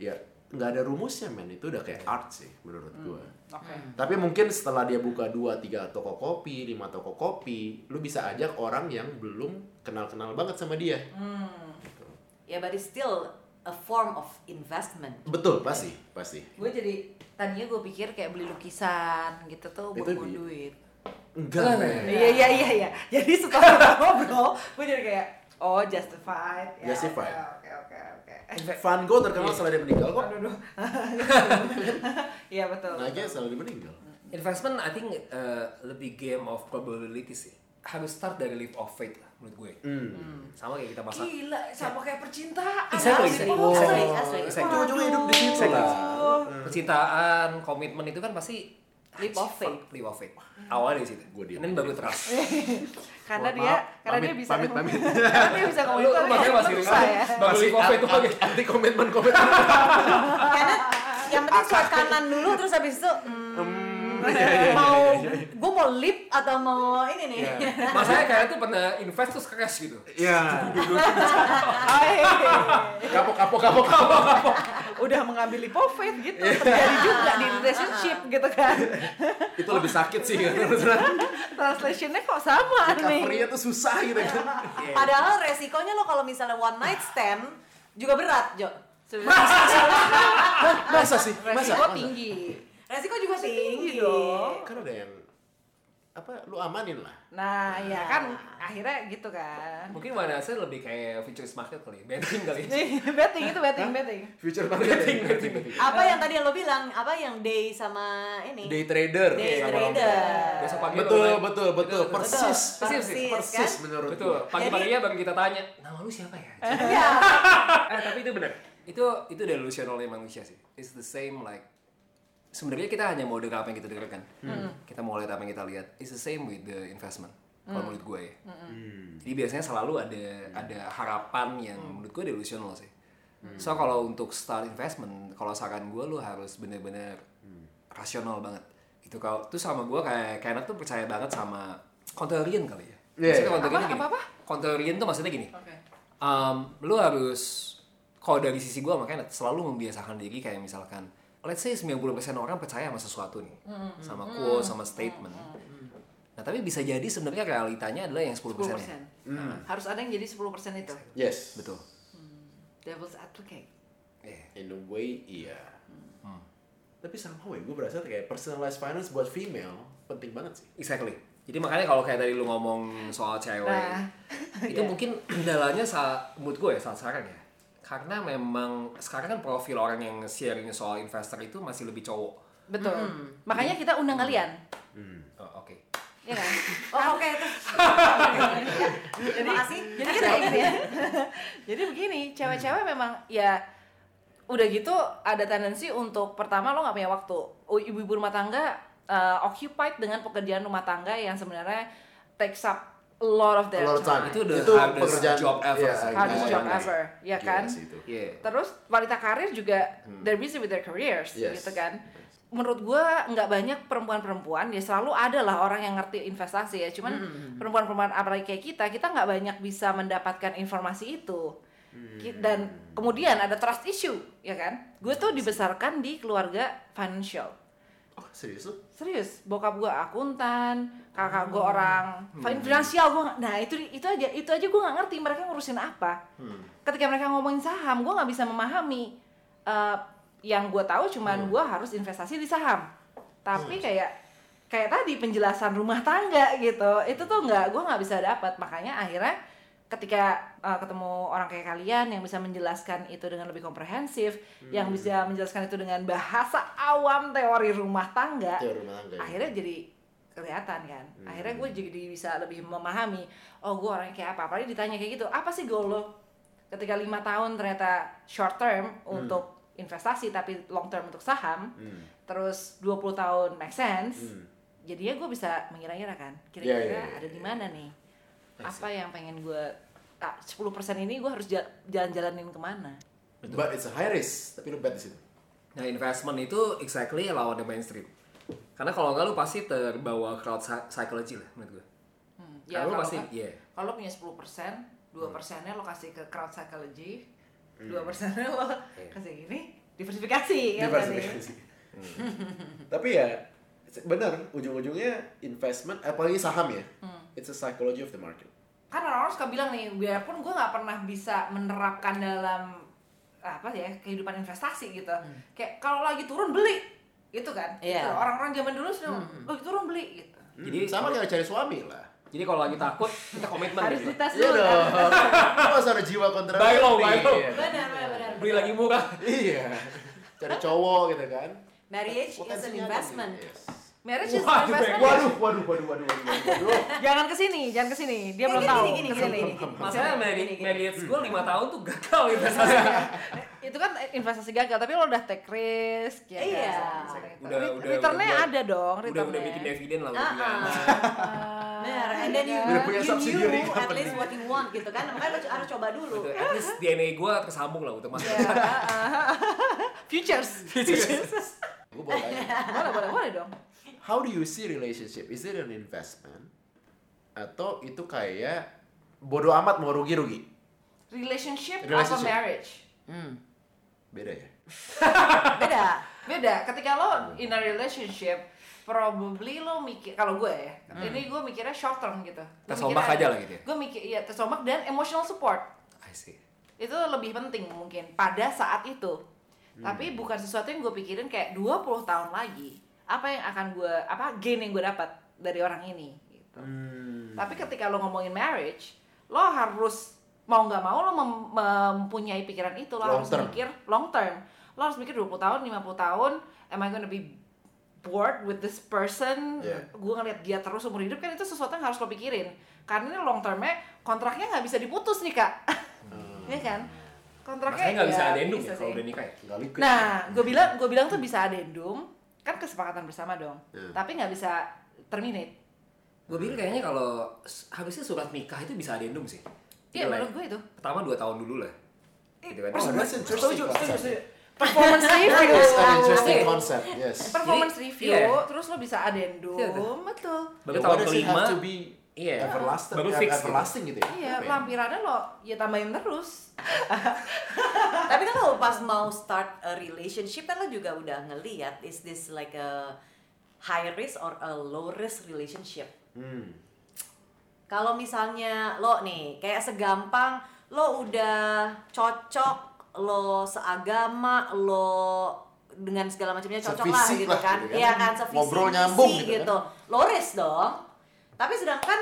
Ya, nggak ada rumusnya men. Itu udah kayak art sih menurut gua. Oke. Tapi mungkin setelah dia buka 2 3 toko kopi, 5 toko kopi, lu bisa ajak orang yang belum kenal-kenal banget sama dia. Hmm. ya but it's still a form of investment. Betul, pasti, pasti. Gue jadi tadinya gue pikir kayak beli lukisan gitu tuh buat di- duit. Enggak. Iya iya iya iya. Jadi setelah [laughs] kita ngobrol, gue jadi kayak oh justified. Ya, Justified. Oke oke oke. Van Gogh terkenal setelah dia meninggal kok. Aduh. [laughs] Iya betul. Naiknya setelah dia meninggal. Investment I think uh, lebih game of probability sih. Harus start dari leap of faith lah menurut gue. Sama kayak kita masak. Gila, sama kayak percintaan. Exactly, Harus exactly. Asli, Oh, asli. exactly. Ujung-ujungnya hidup di situ Exactly. lah. Percintaan, komitmen itu kan pasti Leap of faith. Leap of faith. Awalnya dari situ. Gua diam. Ini baru trust. [laughs] Karena dia maaf, karena pamit, dia bisa pamit, pamit. [laughs] karena dia bisa ngomong Lu makanya masih ya. baru leap of faith itu pakai. anti komitmen komitmen. Karena yang penting swipe kanan dulu terus habis itu hmm, mau gue mau lip atau mau ini nih. [laughs] Masanya kayak tuh pernah invest terus crash gitu. Iya. Hai. Kapok kapok kapok kapok. Udah mengambil faith gitu. Terjadi juga di relationship gitu kan. Itu lebih sakit sih kan. Translationnya kok sama nih. Recovery-nya tuh susah gitu kan. Padahal resikonya lo kalau misalnya one night stand juga berat, Jo. Masa sih? Masa? Resiko Masa? tinggi. Resiko juga tinggi dong. Kan ada yang apa lu amanin lah. Nah, ya kan akhirnya gitu kan. Mungkin mana saya lebih kayak futurist market kali, betting kali. [laughs] betting itu betting, betting. Future marketing, [laughs] betting, betting. Apa yang tadi lo bilang? Apa yang day sama ini? Day trader. Day Sama trader. Besok pagi Betul, online. betul, betul, persis. Persis, Persis kan? menurut Betul. gua. Pagi-paginya baru kita tanya, nama lu siapa ya? [laughs] Iya. eh tapi itu benar. Itu itu delusionalnya manusia sih. It's the same like sebenarnya kita hanya mau dengar apa yang kita dengarkan. Kita mau lihat apa yang kita lihat. It's the same with the investment. Kalau menurut gue ya. Jadi biasanya selalu ada ada harapan yang menurut gue delusional sih. So kalau untuk start investment, kalau saran gue lu harus bener-bener rasional banget. Itu kalau tuh sama gue kayak Kenneth tuh percaya banget sama contrarian kali ya. Maksudnya iya. contrarian Apa, gini. apa-apa? Contrarian tuh maksudnya gini Oke. um, lu harus kalau dari sisi gue makanya selalu membiasakan diri kayak misalkan let's say 90% orang percaya sama sesuatu nih sama quote sama statement. Nah tapi bisa jadi sebenarnya realitanya adalah yang 10% 10%. nya Harus ada yang jadi 10% itu. Yes. betul. Devil's advocate. yeah. In a way, iya. Tapi somehow ya, gue berasa kayak personalized finance buat female penting banget sih. exactly. Jadi makanya kalau kayak tadi lu ngomong soal cewek Nah, itu [laughs] mungkin kendalanya saat mood gue ya saat sekarang ya karena memang sekarang kan profil orang yang sharing soal investor itu masih lebih cowok Betul. Makanya kita undang kalian. oh, oke Iya kan? [laughs] Oh, oke terus. [laughs] Terima kasih. Jadi kita ya. Jadi begini, cewek-cewek memang ya udah gitu ada tendensi untuk pertama lo nggak punya waktu. Ibu-ibu rumah tangga uh, occupied dengan pekerjaan rumah tangga yang sebenarnya takes up a lot of their A lot of time. time. Itu the hardest job ever sih. Hardest job iya. ever, ya Gila kan? sih itu. Iya. Terus wanita karir juga they're busy with their careers Yes. gitu kan. Menurut gua nggak banyak perempuan-perempuan ya selalu ada lah orang yang ngerti investasi ya. Cuman perempuan-perempuan apalagi kayak kita, kita nggak banyak bisa mendapatkan informasi itu. Ki- Dan kemudian ada trust issue, ya kan? Gue tuh dibesarkan di keluarga financial. Oh, serius lu? Serius, bokap gua akuntan, kakak gua orang fin- finansial gua nah itu itu aja itu aja gua nggak ngerti mereka ngurusin apa. Ketika mereka ngomongin saham, gua nggak bisa memahami. Eh, yang gua tahu cuman gua harus investasi di saham. Tapi kayak kayak tadi penjelasan rumah tangga gitu, itu tuh nggak gua nggak bisa dapat. Makanya akhirnya ketika eh, ketemu orang kayak kalian yang bisa menjelaskan itu dengan lebih komprehensif, yang bisa menjelaskan itu dengan bahasa awam teori rumah tangga, Teori rumah tangga. ya. akhirnya jadi kelihatan kan akhirnya gue jadi bisa lebih memahami oh gue orangnya kayak apa apalagi ditanya kayak gitu apa sih goal lo ketika lima tahun ternyata short term untuk investasi tapi long term untuk saham Hmm. terus 20 tahun make sense Hmm. jadinya gue bisa mengira-ngira kan Iya, kira-kira iya, iya, ada di iya. mana nih apa yang pengen gue ah, 10% ini gue harus ja- jalan-jalanin ke mana But it's a high risk, tapi lu bet di situ. Nah investment itu exactly lawan the mainstream. Karena kalau nggak lu pasti terbawa crowd psy- psychology lah menurut gue. Hmm, lu kalau pasti, nggak- iya. kalau punya 10%, 2 persennya lo kasih ke crowd psychology, 2 persennya lo kasih gini, diversifikasi kan tadi. Diversifikasi. Tapi ya benar ujung-ujungnya investment apalagi saham ya. It's a psychology of the market. Kan orang-orang suka bilang nih, biarpun gue nggak pernah bisa menerapkan dalam apa ya kehidupan investasi gitu. Kayak kalau lagi turun beli, gitu kan? Iya. Gitu. Orang-orang zaman dulu sudah lagi turun beli gitu. Jadi sama kayak cari suami lah. jadi kalau lagi takut kita komitmen Harus gitu. dites Iya dulu dong. kan? Lu harus ada jiwa kontra. Buy low, buy low. Iya. Benar, benar, benar. Beli lagi murah. Iya. Cari cowok gitu kan. Marriage is an investment. Yes. Marriage is Waduh, investment. Waduh, waduh, waduh, waduh, waduh, waduh. Jangan ke sini, jangan ke sini. Dia Gini, belum tahu. gini, gini, gini. Masalahnya married gue 5 tahun tuh gagal [laughs] investasi. itu kan investasi gagal tapi lo udah take risk ya Iya. kan? Udah, udah, returnnya udah, ada dong udah returnnya udah bikin dividen lah udah Ah, ah. Benar, and then you, Udah punya you knew at least what you want gitu kan, makanya lo harus coba dulu. Betul, At least DNA gue tersambung lah untuk masuk. Ya, futures Gue boleh boleh boleh boleh dong How do you see relationship? Is it an investment? Atau itu kayak bodoh amat mau rugi-rugi? relationship, atau Relationship. marriage Hmm. Beda ya? [laughs] Beda. beda ketika lo in a relationship probably lo mikir kalau gue ya ini gue mikirnya short term gitu Tersombak aja lah gitu ya? gue mikir iya tersombak dan emotional support I see. itu lebih penting mungkin pada saat itu tapi bukan sesuatu yang gue pikirin kayak 20 tahun lagi apa yang akan gue apa gain yang gue dapat dari orang ini gitu. Hmm. tapi ketika lo ngomongin marriage lo harus mau nggak mau lo mem- mempunyai pikiran itu lo Long harus term. mikir long term. Lo harus mikir 20 tahun 50 tahun am I gonna be bored with this person? Yeah. gue ngeliat dia terus umur hidup kan itu sesuatu yang harus lo pikirin. Karena ini long termnya kontraknya nggak bisa diputus nih kak. Iya kan? Kontraknya nggak bisa ya adendum bisa ya kalau udah nikah ya? Nah, gue bilang gue bilang tuh bisa adendum, kan kesepakatan bersama dong. Hmm. Tapi nggak bisa terminate. Gue pikir kayaknya kalau harusnya surat nikah itu bisa adendum sih. Iya, lah menurut gue itu. Pertama 2 tahun dulu lah. Gitu kan. Oh, that's interesting concept. Performance review. An interesting Oke. concept, yes. Performance review, iya. terus lo bisa adendum, Iya betul. Baru Yeah, tahun kelima. have to be Iya. everlasting, Baru eh, fix gitu. everlasting gitu ya? Iya, ya? lampirannya lo ya tambahin terus. [laughs] Tapi kan lo pas mau start a relationship kan lo juga udah ngeliat is this like a high risk or a low risk relationship. Hmm. Kalau misalnya lo nih kayak segampang lo udah cocok, lo seagama, lo dengan segala macamnya cocok lah Sevisi gitu lah kan. gitu kan. Iya kan, sevisi Ngobrol nyambung gitu gitu. kan. Low risk dong. Tapi sedangkan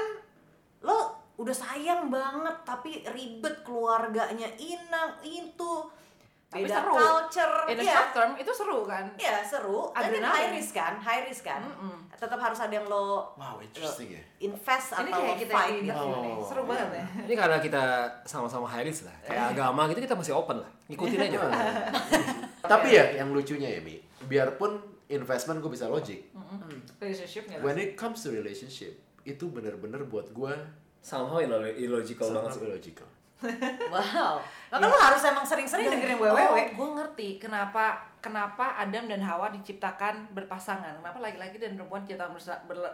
lo udah sayang banget tapi ribet keluarganya inang itu Tapi beda seru. culture In the Iya. short term itu seru kan? Iya seru, tapi Adrenalin. high risk kan, high risk kan. Mm-mm. Tetap harus ada yang lo Wow, interesting ya. invest Ini atau kita fight gitu. nih, Oh. seru banget ya. Ini karena kita sama-sama high risk lah. Kayak agama gitu kita masih open lah. Ngikutin aja. [laughs] Tapi ya, yang lucunya ya, Mi, biarpun investment gue bisa logic, Relationship nggak when it comes to relationship, itu bener-bener buat gue Somehow illo- illogical banget sangat sih. illogical. [laughs] Wow. Maka lo harus emang sering-sering dengerin Oh, WWW. gue ngerti kenapa kenapa Adam dan Hawa diciptakan berpasangan. Kenapa laki-laki dan perempuan diciptakan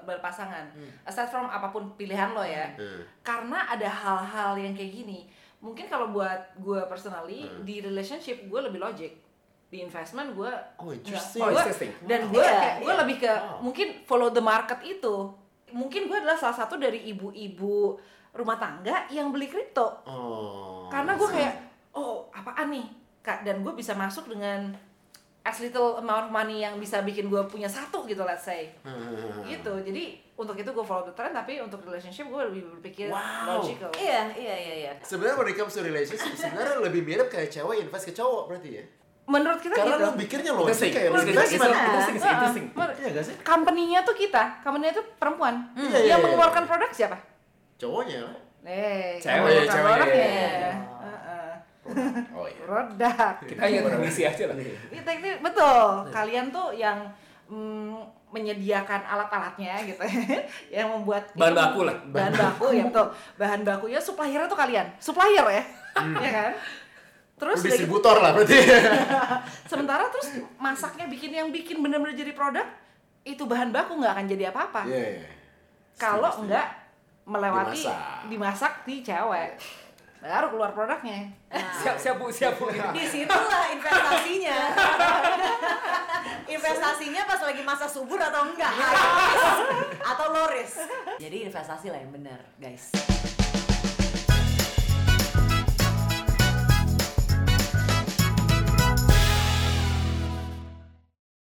berpasangan. Aside from apa pun pilihan lo ya. Hmm. Karena ada hal-hal yang kayak gini. Mungkin kalau buat gue personally di relationship gue lebih logic. Di investment gue Oh, enggak. interesting. Oh, Gua- interesting. Dan gue kayak gue iya. lebih ke Wow. mungkin follow the market itu. Mungkin gue adalah salah satu dari ibu-ibu rumah tangga yang beli kripto Oh. karena gue kayak oh apaan nih kak dan gue bisa masuk dengan as little amount of money yang bisa bikin gue punya satu gitu let's say Hmm. gitu jadi untuk itu gue follow the trend tapi untuk relationship gue lebih berpikir Wow. logical Iya, iya, iya, iya. Sebenarnya when it comes to relationship, sebenarnya lebih mirip kayak cewek invest ke cowok berarti ya? Menurut kita Karena gitu lu pikirnya logic Interesting. kayak lu Interesting. investment. Interesting sih, Ah, interesting. menurut- Iya gak sih? company-nya tuh kita company-nya tuh perempuan Iya, iya, yang iya. mengeluarkan produk siapa Cowoknya eh Cewek, cewek. Iya. Heeh. Oh iya. produk Kita hanya transmisi aja lah. Ini teknik betul. Kalian tuh yang mm, menyediakan alat-alatnya gitu [laughs] yang membuat Bahan itu- baku lah. Bahan baku ya betul. Bahan bakunya suppliernya tuh kalian. Supplier ya. ya kan? Terus Lu udah gitu- distributor lah berarti. [laughs] sementara terus masaknya bikin yang bikin bener-bener jadi produk itu bahan baku nggak akan jadi apa-apa. Iya. iya. Kalau nggak melewati Dimasak. dimasak di cewek. Baru keluar produknya. Siap, siap bu, siap bu. Di [laughs] situlah investasinya. [laughs] investasinya pas lagi masa subur atau enggak? Risk atau low risk. Jadi investasi lah yang benar, guys.